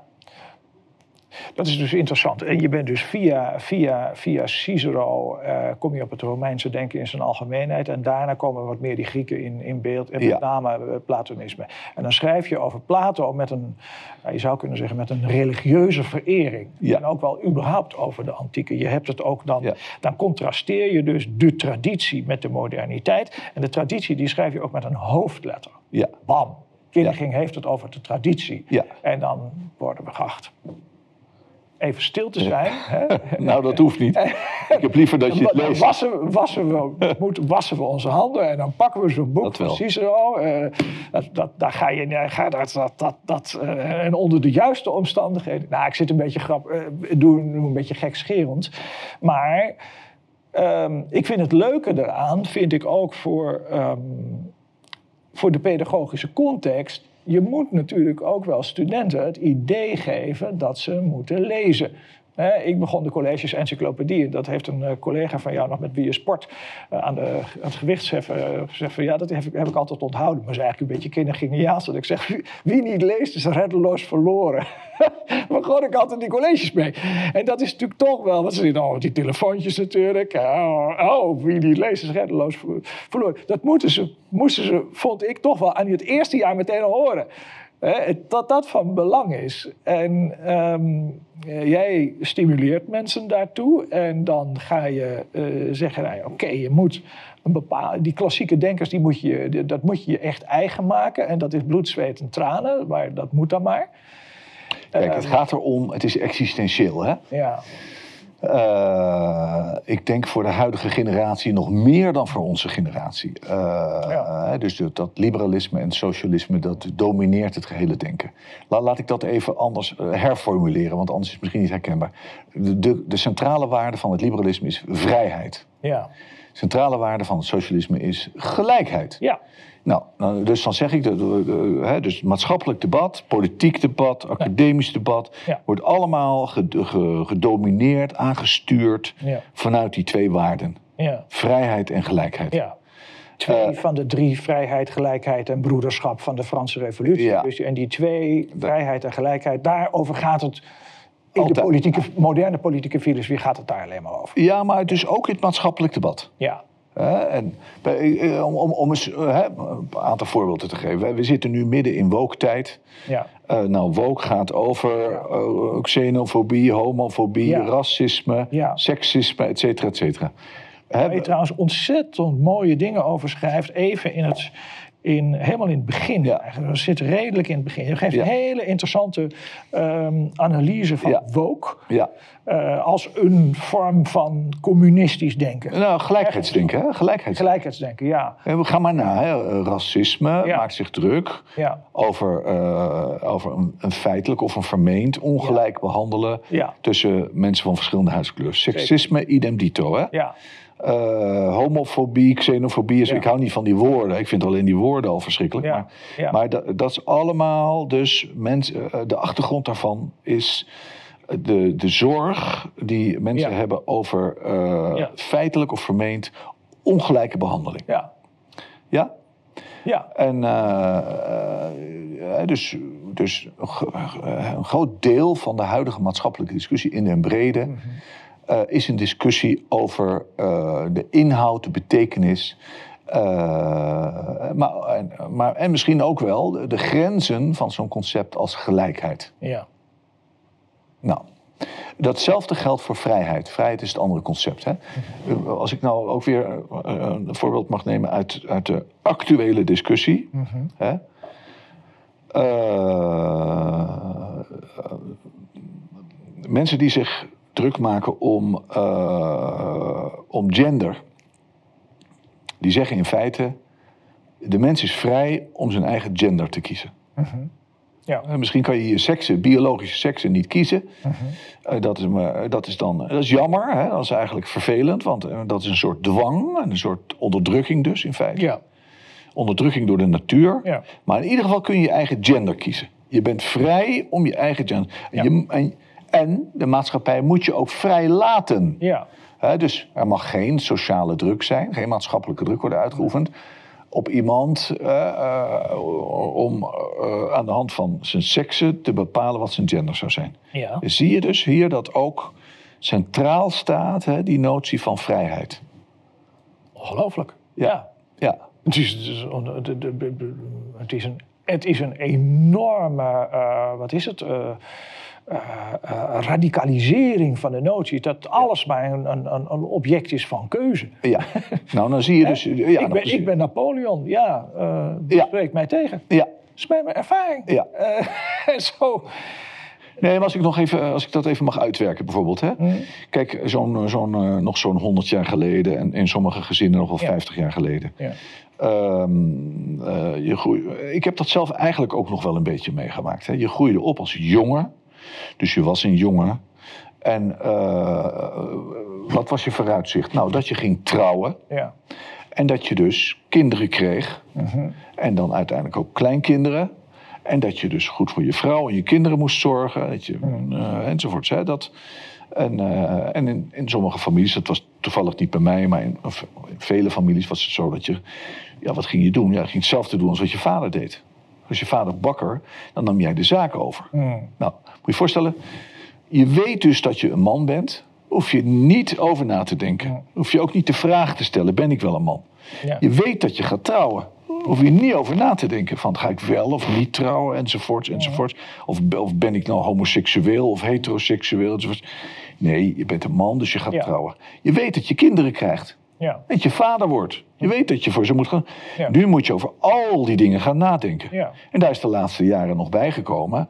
Dat is dus interessant. En je bent dus via, via, via Cicero eh, kom je op het Romeinse denken in zijn algemeenheid. En daarna komen wat meer die Grieken in, in beeld. En met Ja. name eh, Platonisme. En dan schrijf je over Plato met een, je zou kunnen zeggen, met een religieuze verering. Ja. En ook wel überhaupt over de antieke. Je hebt het ook dan, Ja. dan contrasteer je dus de traditie met de moderniteit. En de traditie die schrijf je ook met een hoofdletter. Ja. Bam. Killiging heeft het over de traditie. En dan worden we geacht even stil te zijn. Hè? Nou, dat hoeft niet. Ik heb liever dat je het Dan leest. wassen, wassen, we, moeten, wassen we onze handen en dan pakken we zo'n boek wel. Cicero. eh, dat, dat, daar ga je naar. Ga, dat, dat, dat, dat, eh, en onder de juiste omstandigheden. Nou, ik zit een beetje grap, eh, doe, doe een beetje gekscherend. Maar ehm, ik vind het leuke eraan, vind ik ook voor, ehm, voor de pedagogische context. Je moet natuurlijk ook wel studenten het idee geven dat ze moeten lezen. Ik begon de colleges encyclopedie. Dat heeft een eh, collega van jou nog met wie je sport eh, aan, de, aan het gewichtsheffen eh, gezegd. Van, ja, dat heb ik, heb ik altijd onthouden. Maar is eigenlijk een beetje kindergeniaals. Dat ik zeg, wie, niet leest is reddeloos verloren. gewoon ik altijd die colleges mee. En dat is natuurlijk toch wel, wat ze zien, oh, die telefoontjes natuurlijk. Oh, oh, wie niet leest is reddeloos ver- verloren. Dat moeten ze, moesten ze, vond ik toch wel aan het eerste jaar meteen al horen. Hè, dat dat van belang is. En ehm, eh, jij stimuleert mensen daartoe. En dan ga je eh, zeggen, nou oké, je moet een bepaalde... Die klassieke denkers, die moet je, dat moet je je echt eigen maken. En dat is bloed, zweet en tranen. Maar dat moet dan maar. Kijk, het Ehm, gaat erom, het is existentieel. Hè? Ja, Eh, ik denk voor de huidige generatie nog meer dan voor onze generatie. Eh, Ja. Dus dat, dat liberalisme en socialisme, dat domineert het gehele denken. La- laat ik dat even anders eh, herformuleren, want anders is het misschien niet herkenbaar. De, de, de centrale waarde van het liberalisme is vrijheid. ja, Centrale waarde van het socialisme is gelijkheid. ja. Nou, nou, dus dan zeg ik, de- de- hè, dus maatschappelijk debat, politiek debat, academisch debat, Ja. wordt allemaal ge- ge- gedomineerd, aangestuurd Ja. vanuit die twee waarden. ja. Vrijheid en gelijkheid. Ja. Twee Eh, van de drie, vrijheid, gelijkheid en broederschap van de Franse revolutie. Dus, en die twee, vrijheid en gelijkheid, daarover gaat het. In de politieke, moderne politieke filosofie gaat het daar alleen maar over. Ja, maar dus ook in het maatschappelijk debat. Ja, en bij- eh, om, om, om eens eh, hè, een aantal voorbeelden te geven. We zitten nu midden in woke-tijd. ja, Eh, nou, woke gaat over eh, xenofobie, homofobie, Ja. racisme, Ja. seksisme, et cetera, et cetera. Waar je trouwens ontzettend mooie dingen over schrijft. Even in het, in, helemaal in het begin. Ja. Eigenlijk. Dat zit redelijk in het begin. Je geeft Ja. een hele interessante ehm, analyse van Ja. woke. ja. eh, als een vorm van communistisch denken. Nou, gelijkheidsdenken, hè? Gelijkheidsdenken. Gelijkheidsdenken, ja. Eh, We gaan maar na. Hè? Racisme maakt zich druk ja. over, eh, over een, een feitelijk of een vermeend ongelijk behandelen tussen mensen van verschillende huidskleur. Seksisme, idem dito. Hè? Ja, Eh, homofobie, xenofobie, is, Ja. ik hou niet van die woorden. Ik vind alleen die woorden al verschrikkelijk. Ja. Maar, Ja. maar dat, dat is allemaal dus mensen. eh, de achtergrond daarvan is de, de zorg die mensen hebben over eh, feitelijk of vermeend ongelijke behandeling. ja, Ja? ja. En dus, dus een groot deel van de huidige maatschappelijke discussie in den brede Mhm. Eh, is een discussie over eh, de inhoud, de betekenis. eh, maar, en, maar, en misschien ook wel de, de grenzen van zo'n concept als gelijkheid. ja. Nou, datzelfde geldt voor vrijheid. Vrijheid is het andere concept. Hè? Als ik nou ook weer een voorbeeld mag nemen uit, uit de actuele discussie. Hè? eh, mensen die zich druk maken om, eh, om gender, die zeggen in feite: de mens is vrij om zijn eigen gender te kiezen. Ja. Eh, Misschien kan je je seksen, biologische seksen niet kiezen. Eh, dat, is, maar- dat is dan dat is jammer, hè? dat is eigenlijk vervelend, want dat is een soort dwang, en een soort onderdrukking dus in feite. Ja. Onderdrukking door de natuur. Ja. Maar in ieder geval kun je je eigen gender kiezen. Je bent vrij om je eigen gender. En, je, en, en de maatschappij moet je ook vrij laten. Ja. Dus er mag geen sociale druk zijn, geen maatschappelijke druk worden uitgeoefend op iemand eh, eh, om eh, aan de hand van zijn seksen te bepalen wat zijn gender zou zijn. Ja. Dus zie je dus hier dat ook centraal staat hè, die notie van vrijheid. Ongelooflijk. Ja. Ja. Ja, Het is, het het een, het is een enorme, wat is het, eh, eh, radicalisering van de notie dat alles maar een, een, een, object is van keuze. ja. nou dan zie je dus... Ja, ik, ben, ik ben Napoleon, ja, die Ja. spreekt mij tegen. Ja, Dat is bij mijn ervaring. ja. Eh, zo. Nee, maar als ik, nog even, als ik dat even mag uitwerken bijvoorbeeld. Hè? Mhm. Kijk, zo'n, zo'n, nog zo'n 100 jaar geleden en in sommige gezinnen nog wel Ja. 50 jaar geleden. Ja. Ehm, eh, je groei, ik heb dat zelf eigenlijk ook nog wel een beetje meegemaakt. Hè? Je groeide op als jongen, dus je was een jongen. En eh, wat was je vooruitzicht? Nou, dat je ging trouwen Ja. en dat je dus kinderen kreeg. En dan uiteindelijk ook kleinkinderen. En dat je dus goed voor je vrouw en je kinderen moest zorgen. Dat je, eh, enzovoorts. Hè? Dat, en eh, en in, in sommige families, dat was toevallig niet bij mij, maar in vele families was het zo dat je. Ja, wat ging je doen? Ja, je ging hetzelfde doen als wat je vader deed. Als je vader bakker, dan nam jij de zaak over. Mm. Nou, moet je je voorstellen, je weet dus dat je een man bent. Hoef je niet over na te denken. Hoef je ook niet de vraag te stellen: ben ik wel een man? Ja. Je weet dat je gaat trouwen. Hoef je niet over na te denken van ga ik wel of niet trouwen enzovoorts enzovoorts. Of, of ben ik nou homoseksueel of heteroseksueel enzovoorts. Nee, je bent een man, dus je gaat Ja. trouwen. Je weet dat je kinderen krijgt. Ja. Dat je vader wordt. Je weet dat je voor ze moet gaan. Ja. Nu moet je over al die dingen gaan nadenken. Ja. En daar is de laatste jaren nog bijgekomen.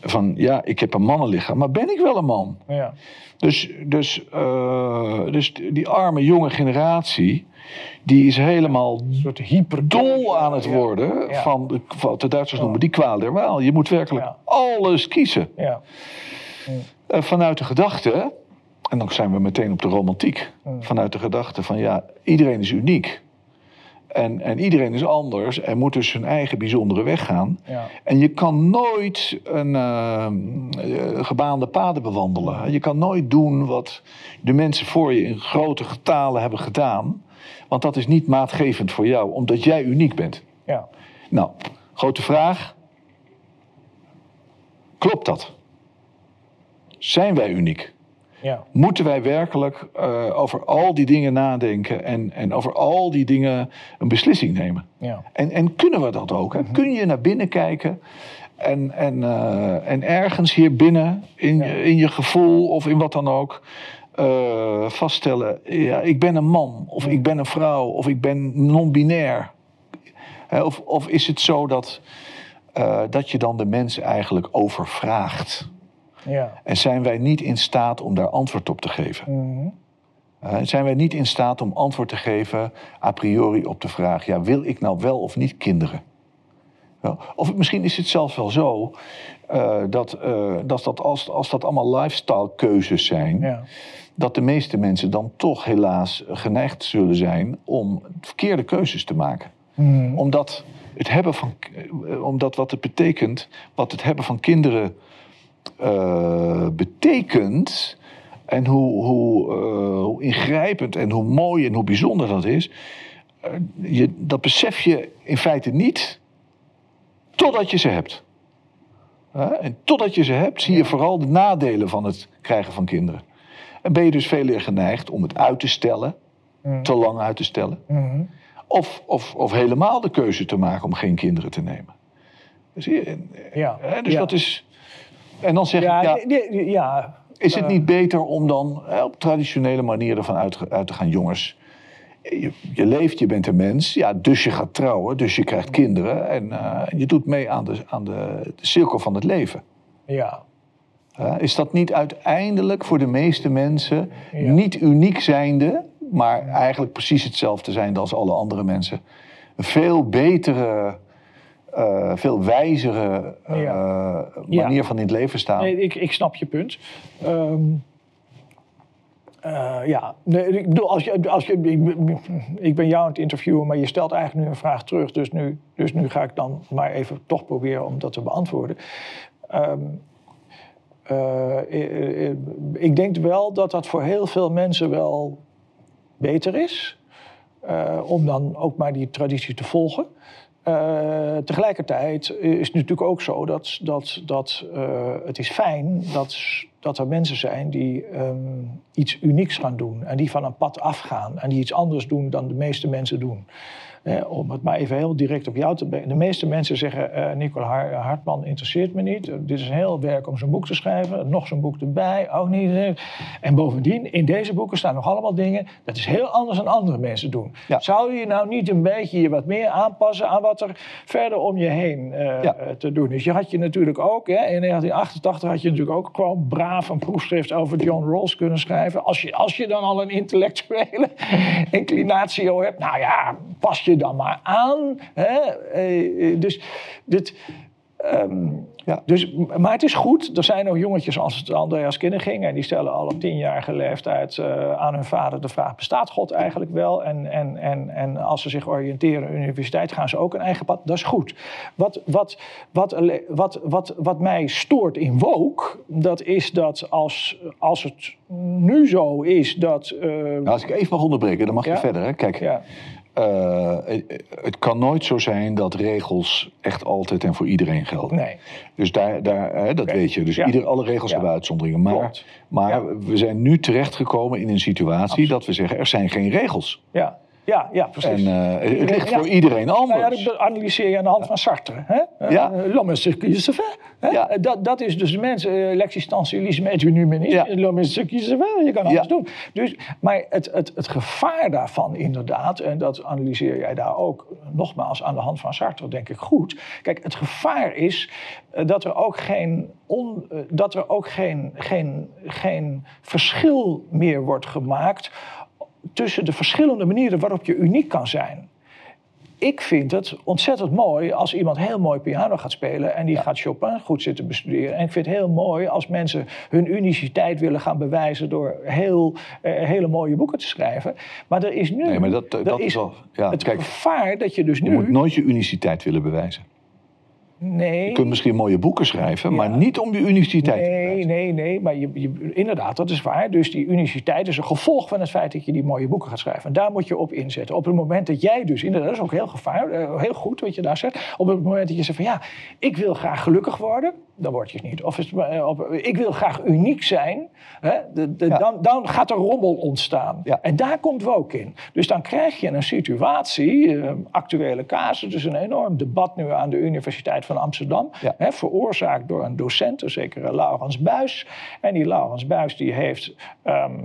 Van ja, ik heb een mannenlichaam, maar ben ik wel een man? Ja. Dus, dus, eh, dus die arme jonge generatie, die is helemaal Een soort hyper dol aan het worden Ja. van de, wat de Duitsers noemen die kwaal der waal. Je moet werkelijk Ja. alles kiezen. Ja. Eh, vanuit de gedachte, en dan zijn we meteen op de romantiek, vanuit de gedachte van ja, iedereen is uniek. En, en iedereen is anders en moet dus zijn eigen bijzondere weg gaan. Ja. En je kan nooit een eh, eh, gebaande paden bewandelen. Je kan nooit doen wat de mensen voor je in grote getalen hebben gedaan. Want dat is niet maatgevend voor jou, omdat jij uniek bent. Ja. Nou, grote vraag. Klopt dat? Zijn wij uniek? Ja. Moeten wij werkelijk eh, over al die dingen nadenken en, en over al die dingen een beslissing nemen? Ja. En, en kunnen we dat ook? Hè? Kun je naar binnen kijken en, en, eh, en ergens hier binnen, in, je, in je gevoel of in wat dan ook, eh, vaststellen: ja, ik ben een man, of ik ben een vrouw, of ik ben non-binair? Of, of is het zo dat, dat je dan de mensen eigenlijk overvraagt? Ja. En zijn wij niet in staat om daar antwoord op te geven? Mhm. Uh, zijn wij niet in staat om antwoord te geven a priori op de vraag: ja, wil ik nou wel of niet kinderen? Of misschien is het zelfs wel zo eh, dat, eh, dat, dat als, als dat allemaal lifestyle keuzes zijn, Ja. dat de meeste mensen dan toch helaas geneigd zullen zijn om verkeerde keuzes te maken. Mhm. Omdat het hebben van, eh, omdat wat het betekent, wat het hebben van kinderen eh, betekent. En hoe, hoe, eh, hoe ingrijpend en hoe mooi en hoe bijzonder dat is. eh, je, dat besef je in feite niet totdat je ze hebt. En totdat je ze hebt, zie je vooral de nadelen van het krijgen van kinderen. En ben je dus veel eer geneigd om het uit te stellen, te lang uit te stellen. Mhm. Of, of, of helemaal de keuze te maken om geen kinderen te nemen. Zie je? Ja. Dus Ja. dat is. En dan zeg Ja, ik, ja, ja. is het eh, niet beter om dan op traditionele manier ervan uit, uit te gaan, jongens? je, je leeft, je bent een mens, ja, dus je gaat trouwen, dus je krijgt kinderen en eh, je doet mee aan, de, aan de, de cirkel van het leven. Ja. Is dat niet uiteindelijk voor de meeste mensen Ja. niet uniek zijnde, maar eigenlijk precies hetzelfde zijnde als alle andere mensen? Een veel betere, eh, veel wijzere eh, Ja. manier Ja. van in het leven staan. Nee, ik, ik snap je punt. Ehm, eh, ja, nee, ik bedoel, als je, als je, ik, ik ben jou aan het interviewen, maar je stelt eigenlijk nu een vraag terug. Dus nu, dus nu ga ik dan maar even toch proberen om dat te beantwoorden. Ehm, eh, eh, eh, ik denk wel dat dat voor heel veel mensen wel beter is. om dan ook maar die traditie te volgen. Eh, tegelijkertijd is het natuurlijk ook zo dat, dat, dat eh, het is fijn dat, dat er mensen zijn die ehm, iets unieks gaan doen. En die van een pad afgaan. En die iets anders doen dan de meeste mensen doen. Eh, om het maar even heel direct op jou te brengen. De meeste mensen zeggen, eh Nicole Har- Hartman interesseert me niet. Eh, dit is heel werk om zo'n boek te schrijven. Nog zo'n boek erbij, ook niet. eh. En bovendien, in deze boeken staan nog allemaal dingen... dat is heel anders dan andere mensen doen. Ja. Zou je nou niet een beetje je wat meer aanpassen... aan wat er verder om je heen eh, Ja. eh, te doen is? Je had je natuurlijk ook, hè, in 1988 had je natuurlijk ook gewoon braaf een proefschrift... over John Rawls kunnen schrijven. Als je, als je dan al een intellectuele inclinatie hebt... nou ja, pas je dan maar aan. Hè? Eh, eh, dus dit... ehm, Ja. dus, maar het is goed. Er zijn nog jongetjes als het Andreas Kinneging. En die stellen al op tienjarige leeftijd eh, aan hun vader de vraag: bestaat God eigenlijk wel? En, en, en, en als ze zich oriënteren aan de universiteit, gaan ze ook een eigen pad. Dat is goed. Wat, wat, wat, wat, wat, wat mij stoort in woke, dat is dat als, als het nu zo is dat. Nou, als ik even mag onderbreken, dan mag Ja. je verder. Hè? Kijk, ja, eh, het- het kan nooit zo zijn dat regels echt altijd en voor iedereen gelden. nee. Dus daar, daar, hè, dat weet je. Dus Ja. ieder, alle regels Ja. hebben uitzonderingen. Maar, Klopt. maar Ja. we zijn nu terechtgekomen in een situatie dat we zeggen: er zijn geen regels. Ja, ja, ja precies. En eh, het ligt Ja. voor iedereen Nou ja, anders. dat analyseer je aan de hand van Sartre. Hè? Ja. Eh, L'homme est ce qu'il se? Ja. Dat, dat is dus de mensen, eh, l'existentialisme et humanisme. Ja. L'homme se. Je kan alles Ja. doen. Dus, maar het, het, het gevaar daarvan inderdaad, en dat analyseer jij daar ook nogmaals aan de hand van Sartre, denk ik goed. Kijk, het gevaar is dat er ook geen, on, dat er ook geen, geen, geen verschil meer wordt gemaakt tussen de verschillende manieren waarop je uniek kan zijn. Ik vind het ontzettend mooi als iemand heel mooi piano gaat spelen en die gaat Chopin goed zitten bestuderen. En ik vind het heel mooi als mensen hun uniciteit willen gaan bewijzen door heel, eh, hele mooie boeken te schrijven. Maar er is nu Nee, maar dat- er dat is wel- ja, het kijk, gevaar dat je dus Je nu. moet nooit je uniciteit willen bewijzen. Nee, Je kunt misschien mooie boeken schrijven, maar niet om je uniciteit te Nee, bewijzen. nee, nee, maar je, je- inderdaad, dat is waar. Dus die uniciteit is een gevolg van het feit dat je die mooie boeken gaat schrijven. En daar moet je op inzetten. Op het moment dat jij dus, inderdaad, dat is ook heel gevaar, eh, heel goed wat je daar zegt. Op het moment dat je zegt van ja, ik wil graag gelukkig worden, dan word je het niet. Of is eh, ik wil graag uniek zijn, hè, de, de, Ja. dan, dan gaat er rommel ontstaan. Ja. En daar komt woke in. Dus dan krijg je een situatie, eh, actuele casus, dus een enorm debat nu aan de Universiteit van Amsterdam. Ja. Hè, veroorzaakt door een docent, een zekere Laurens Buis. En die Laurens Buis die heeft ehm,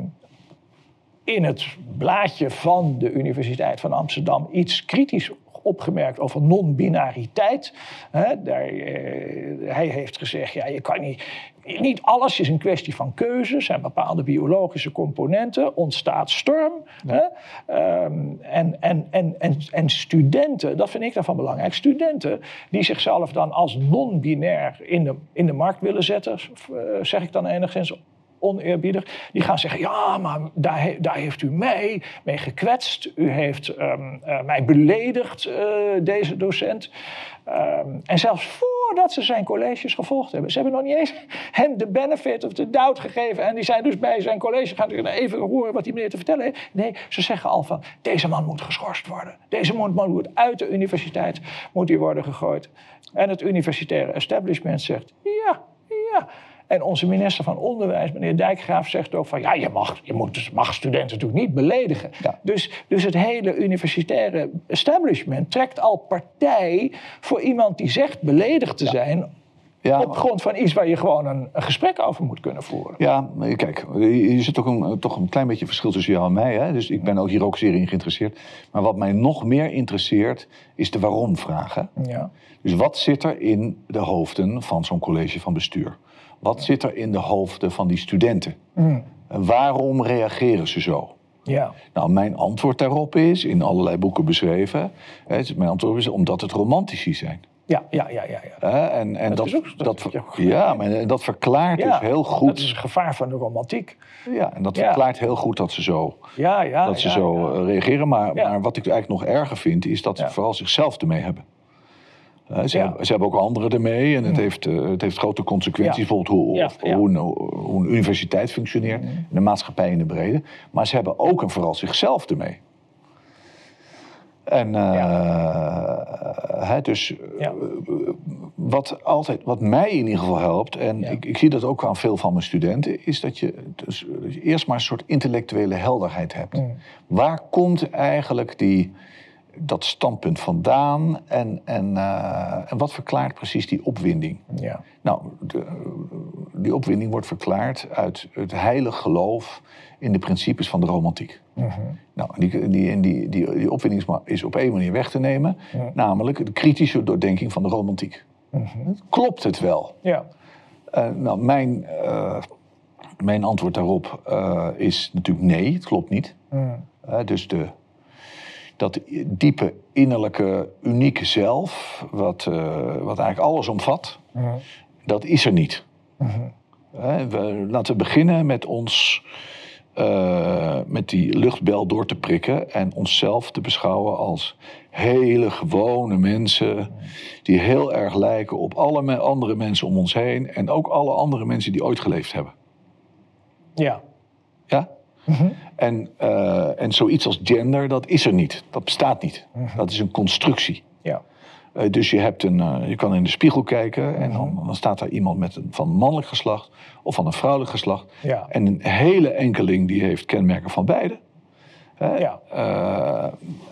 in het blaadje van de Universiteit van Amsterdam iets kritisch opgemerkt over non-binariteit. Daar, eh, hij heeft gezegd, ja, je kan niet, niet alles is een kwestie van keuze. Er zijn bepaalde biologische componenten, ontstaat storm. Hè, ehm, en, en, en, en, en studenten, dat vind ik daarvan belangrijk, studenten die zichzelf dan als non-binair in de, in de markt willen zetten, eh, zeg ik dan enigszins oneerbiedig. Die gaan zeggen, ja, maar daar, daar heeft u mij mee gekwetst. U heeft ehm, eh, mij beledigd, eh, deze docent. Ehm, en zelfs voordat ze zijn colleges gevolgd hebben. Ze hebben nog niet eens hem de benefit of the doubt gegeven. En die zijn dus bij zijn college gaan even horen wat die meneer te vertellen heeft. Nee, ze zeggen al van, deze man moet geschorst worden. Deze man moet uit de universiteit moet hij worden gegooid. En het universitaire establishment zegt, ja, ja. En onze minister van Onderwijs, meneer Dijkgraaf, zegt ook van... ja, je mag, je moet, mag studenten natuurlijk niet beledigen. Ja. Dus, dus het hele universitaire establishment trekt al partij... voor iemand die zegt beledigd te zijn... Ja, op grond van iets waar je gewoon een, een gesprek over moet kunnen voeren. Ja, kijk, je zit ook een, toch een klein beetje verschil tussen jou en mij. Hè? Dus ik ben ook hier ook zeer in geïnteresseerd. Maar wat mij nog meer interesseert, is de waarom-vraag. hè? Ja. Dus wat zit er in de hoofden van zo'n college van bestuur? Wat zit er in de hoofden van die studenten? Mm. En waarom reageren ze zo? Ja. Nou, mijn antwoord daarop is, in allerlei boeken beschreven... Hè, het- mijn antwoord is omdat het romantici zijn. Ja, ja, ja, ja. ja. En, en Dat dat, ja, maar dat verklaart Ja, dus heel goed... Dat is het gevaar van de romantiek. Ja, en dat Ja. verklaart heel goed dat ze zo, Ja, ja. dat ze zo eh, reageren. Maar, maar wat ik eigenlijk nog erger vind, is dat ze vooral zichzelf ermee hebben. Eh, ze, Ja. hebben ze hebben ook anderen ermee en het, heeft, eh, het heeft grote consequenties. Bijvoorbeeld hoe, of- een, hoe een universiteit functioneert, en de maatschappij in de brede. Maar ze hebben ook en vooral zichzelf ermee. En eh, hè, dus wat, altijd, wat mij in ieder geval helpt, en ik, ik zie dat ook aan veel van mijn studenten, is dat je, dus, eerst maar een soort intellectuele helderheid hebt. Mm. Waar komt eigenlijk die, dat standpunt vandaan en, en, eh, en wat verklaart precies die opwinding? Ja. Nou, de- die opwinding wordt verklaard uit het heilig geloof in de principes van de romantiek. Mhm. Nou, die, die, die, die, die opwinding is op één manier weg te nemen, namelijk de kritische doordenking van de romantiek. Mhm. Klopt het wel? Ja. Eh, nou, mijn, eh, mijn antwoord daarop is natuurlijk nee, het klopt niet. Eh, dus de, dat diepe, innerlijke, unieke zelf, wat, eh, wat eigenlijk alles omvat, Mhm. dat is er niet. Mhm. We, laten we beginnen met ons eh, met die luchtbel door te prikken en onszelf te beschouwen als hele gewone mensen die heel erg lijken op alle me- andere mensen om ons heen en ook alle andere mensen die ooit geleefd hebben. Ja. Ja? Mhm. En, eh, en zoiets als gender, dat is er niet. Dat bestaat niet. Dat is een constructie. Ja. Eh, dus je, hebt een, eh, je kan in de spiegel kijken en dan, dan staat daar iemand met een, van mannelijk geslacht of van een vrouwelijk geslacht. Ja. En een hele enkeling die heeft kenmerken van beide. Hè? Ja. Eh,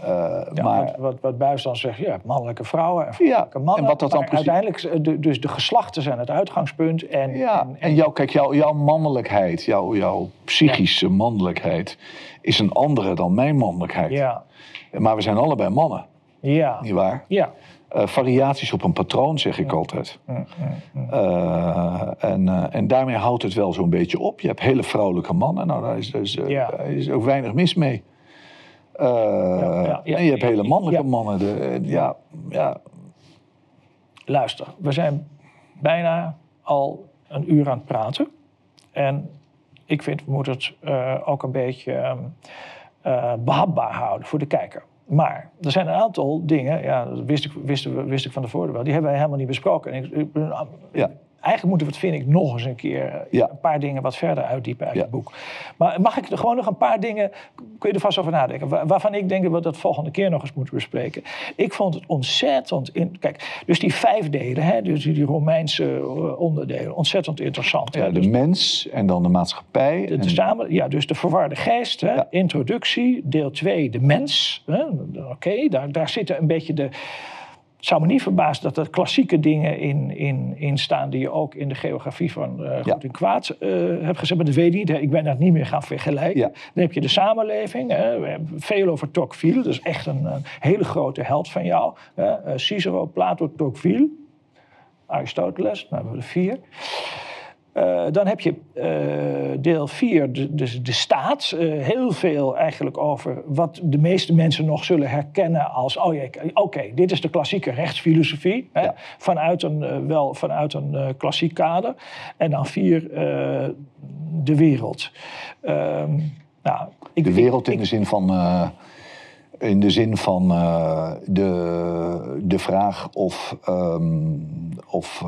eh, Ja, maar wat, wat, wat Buis dan zegt, ja, mannelijke vrouwen en Ja, vrouwelijke mannen. en wat dat dan precies- uiteindelijk, de, dus de geslachten zijn het uitgangspunt. En, ja, en, en jouw, kijk, jouw, jouw mannelijkheid, jouw, jouw psychische mannelijkheid is een andere dan mijn mannelijkheid. ja, Maar we zijn allebei mannen, ja, nietwaar? ja. Eh, variaties op een patroon, zeg ik altijd. Eh, en, en daarmee houdt het wel zo'n beetje op. Je hebt hele vrouwelijke mannen, nou daar is, dus, Ja. daar is ook weinig mis mee. Eh, ja, en je hebt hele mannelijke mannen. De, eh, ja, ja, Luister, we zijn bijna al een uur aan het praten. En ik vind, we moeten het eh, ook een beetje ehm, eh, behapbaar houden voor de kijker. Maar er zijn een aantal dingen, ja, dat wist ik, wisten we, wist ik van tevoren wel, die hebben wij helemaal niet besproken. En ik, ik ben- Ja. Eigenlijk moeten we het, vind ik, nog eens een keer eh, Ja. een paar dingen wat verder uitdiepen uit Ja. het boek. Maar mag ik er gewoon nog een paar dingen, kun je er vast over nadenken, wa- waarvan ik denk dat we dat volgende keer nog eens moeten bespreken. Ik vond het ontzettend, in, kijk, dus die vijf delen, hè, dus die, Romeinse eh, onderdelen, ontzettend interessant. hè. ja, Dus de mens en dan de maatschappij. de, en- de samen, ja, dus de verwarde geest, hè, Ja. introductie, deel 2, de mens. hè, Oké, daar, daar zitten een beetje de. Het zou me niet verbazen dat er klassieke dingen in, in, in staan die je ook in de geografie van Ja. goed en kwaad eh, hebt gezet. Maar dat weet ik niet. Ik ben dat niet meer gaan vergelijken. Ja. Dan heb je de samenleving. Hè. We hebben veel over Tocqueville. Dat is echt een, een hele grote held van jou. Hè. Eh, Cicero, Plato, Tocqueville. Aristoteles, dan hebben we er vier. Eh, dan heb je eh, deel 4, de, de, de staat. Eh, heel veel eigenlijk over wat de meeste mensen nog zullen herkennen als... oh ja, oké, dit is de klassieke rechtsfilosofie. Hè, Ja. vanuit een, wel vanuit een klassiek kader. En dan 4, de wereld. Ehm, nou, ik, De wereld in ik- de zin van, in de, zin van de, de vraag of, ehm, of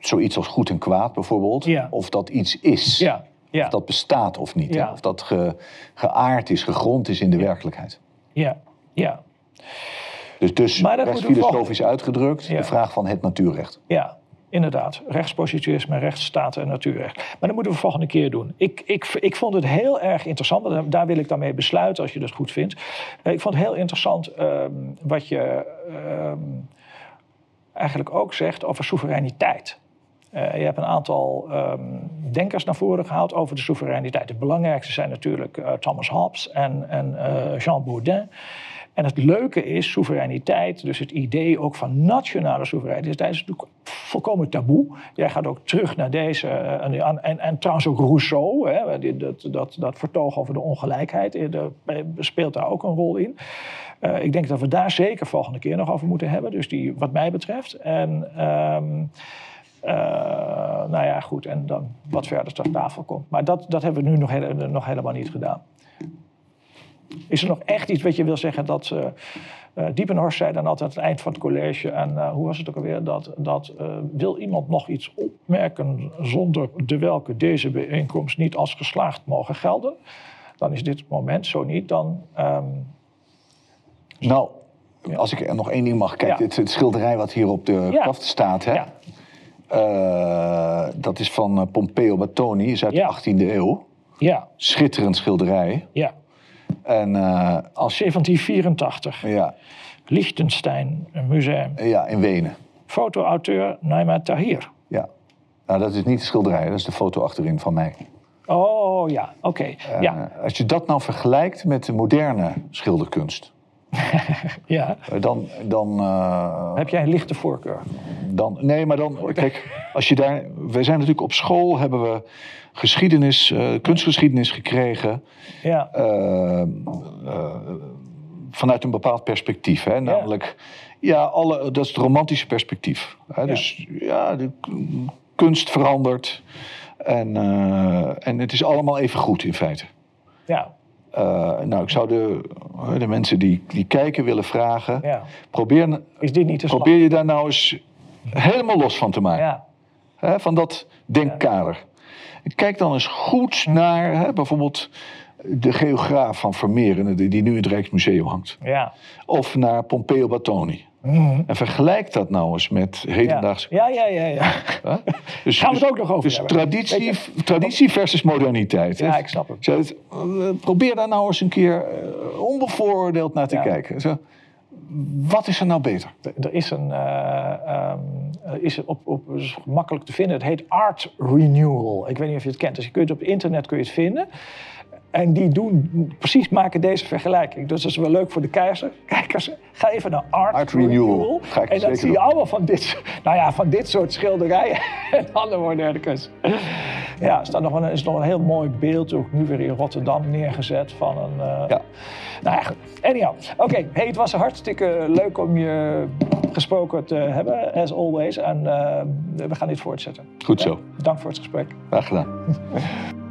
zoiets als goed en kwaad bijvoorbeeld, Ja. of dat iets is. Ja, ja, Of dat bestaat of niet. Of dat ge, geaard is, gegrond is in de werkelijkheid. ja, ja, Dus, dus rechtsfilosofisch uitgedrukt, de vraag van het natuurrecht. ja. Inderdaad, rechtspositivisme, rechtsstaat en natuurrecht. Maar dat moeten we volgende keer doen. Ik, ik, ik vond het heel erg interessant, daar wil ik dan mee besluiten als je dat goed vindt. Eh, Ik vond het heel interessant ehm, wat je. ehm, eigenlijk ook zegt over soevereiniteit. Uh, je hebt een aantal um, denkers naar voren gehaald over de soevereiniteit. De belangrijkste zijn natuurlijk uh, Thomas Hobbes en, en uh, Jean Baudin. En het leuke is, soevereiniteit, dus het idee ook van nationale soevereiniteit, is natuurlijk volkomen taboe. Jij gaat ook terug naar deze, en, en, en trouwens ook Rousseau, hè, dat, dat, dat vertoog over de ongelijkheid, speelt daar ook een rol in. Uh, ik denk dat we daar zeker volgende keer nog over moeten hebben, dus die wat mij betreft. En... Um, uh, nou ja, goed, en dan wat verder ter tafel komt. Maar dat, dat hebben we nu nog, nog helemaal niet gedaan. Is er nog echt iets wat je wil zeggen dat... Uh, uh, Diepenhorst zei dan altijd aan het eind van het college... en hoe was het ook alweer? Dat, dat wil iemand nog iets opmerken... zonder de welke deze bijeenkomst niet als geslaagd mogen gelden? Dan is dit moment. Zo niet, dan... Um... Nou, als ik nog één ding mag. Kijk, ja. het, het, schilderij wat hier op de kaft staat... Hè? Ja. Uh, dat is van Pompeo Battoni, is uit de 18e eeuw. Ja. Schitterend schilderij. Ja. En, uh, als 1784. Ja. Liechtenstein Museum. Ja, in Wenen. Fotoauteur Naima Tahir. Ja. Nou, dat is niet de schilderij, dat is de foto achterin van mij. Oh ja, oké. Okay. Ja. Als je dat nou vergelijkt met de moderne schilderkunst. ja. Dan. dan uh, Heb jij een lichte voorkeur? Dan, nee, maar dan. Kijk, als je daar. Wij zijn natuurlijk op school, hebben we geschiedenis, uh, kunstgeschiedenis gekregen. Ja. Uh, vanuit een bepaald perspectief. Hè? Namelijk, ja, alle, dat is het romantische perspectief. Hè? Ja. Dus ja, de kunst verandert. En, en het is allemaal even goed in feite. Ja. Uh, nou, ik zou de, de mensen die, die kijken willen vragen. Ja. Probeer, Is dit niet te probeer je daar nou eens helemaal los van te maken. Ja. Hè, van dat denkkader. Ja. Kijk dan eens goed naar hè, bijvoorbeeld de geograaf van Vermeer, die nu in het Rijksmuseum hangt. Ja. Of naar Pompeo Battoni. Mm. En vergelijk dat nou eens met hedendaagse. Ja, ja, ja. ja, ja. Dus, Gaan we het ook nog over Dus traditie, traditie versus moderniteit. Ja, ik snap het. het. Probeer daar nou eens een keer onbevooroordeeld naar te ja. kijken. Zo, wat is er nou beter? Er is een. Uh, um, is op, op, is makkelijk te vinden. Het heet Art Renewal. Ik weet niet of je het kent. Dus je kunt op internet kun je het vinden. En die doen, precies maken deze vergelijking. Dus dat is wel leuk voor de keizer. Kijkers, ga even naar Art, Art Renewal. en dan zie je allemaal van dit, nou ja, van dit soort schilderijen en andere moderne kunst. Ja, er staat nog een, is nog een heel mooi beeld, ook nu weer in Rotterdam neergezet van een... Uh, ja. Nou ja, goed. Anyhow. Oké, okay. hey, het was hartstikke leuk om je gesproken te hebben, as always. En uh, we gaan dit voortzetten. Goed zo. Ja? Dank voor het gesprek. Graag gedaan.